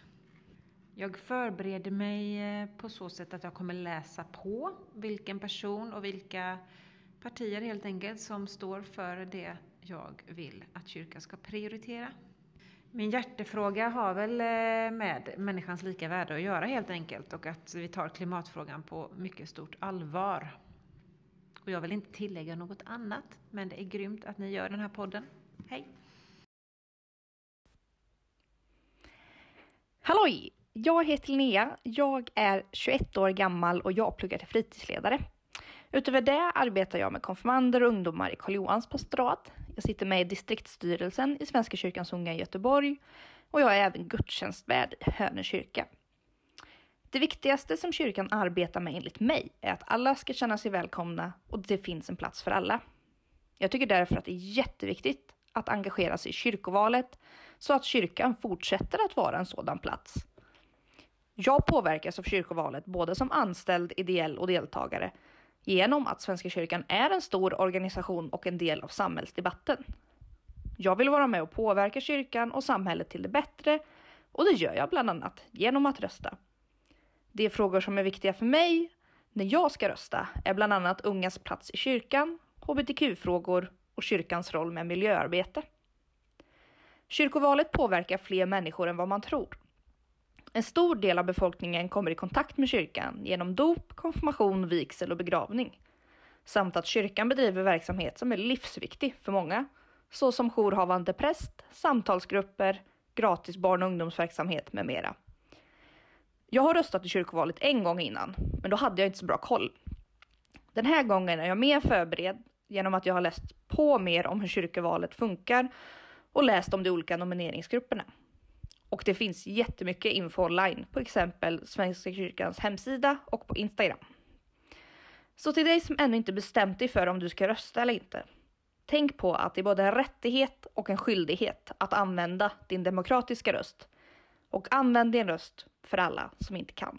Jag förbereder mig eh, på så sätt att jag kommer läsa på vilken person och vilka partier helt enkelt som står för det jag vill att kyrkan ska prioritera. Min hjärtefråga har väl eh, med människans lika värde att göra helt enkelt och att vi tar klimatfrågan på mycket stort allvar. Och jag vill inte tillägga något annat, men det är grymt att ni gör den här podden. Hej! Halloj! Jag heter Linnea. Jag är 21 år gammal och jag pluggar till fritidsledare. Utöver det arbetar jag med konfirmander och ungdomar i Karl Johans pastorat. Jag sitter med i distriktsstyrelsen i Svenska kyrkans unga i Göteborg och jag är även gudstjänstvärd i Hönö kyrka. Det viktigaste som kyrkan arbetar med enligt mig är att alla ska känna sig välkomna och det finns en plats för alla. Jag tycker därför att det är jätteviktigt att engagera sig i kyrkovalet så att kyrkan fortsätter att vara en sådan plats. Jag påverkas av kyrkovalet både som anställd, ideell och deltagare genom att Svenska kyrkan är en stor organisation och en del av samhällsdebatten. Jag vill vara med och påverka kyrkan och samhället till det bättre och det gör jag bland annat genom att rösta. De frågor som är viktiga för mig när jag ska rösta är bland annat ungas plats i kyrkan, hbtq-frågor och kyrkans roll med miljöarbete. Kyrkovalet påverkar fler människor än vad man tror. En stor del av befolkningen kommer i kontakt med kyrkan genom dop, konfirmation, vigsel och begravning. Samt att kyrkan bedriver verksamhet som är livsviktig för många, såsom jourhavande präst, samtalsgrupper, gratis barn och ungdomsverksamhet med mera. Jag har röstat i kyrkovalet en gång innan, men då hade jag inte så bra koll. Den här gången är jag mer förberedd genom att jag har läst på mer om hur kyrkovalet funkar och läst om de olika nomineringsgrupperna. Och det finns jättemycket info online, på exempel Svenska kyrkans hemsida och på Instagram. Så till dig som ännu inte bestämt dig för om du ska rösta eller inte. Tänk på att det är både en rättighet och en skyldighet att använda din demokratiska röst. Och använd din röst för alla som inte kan.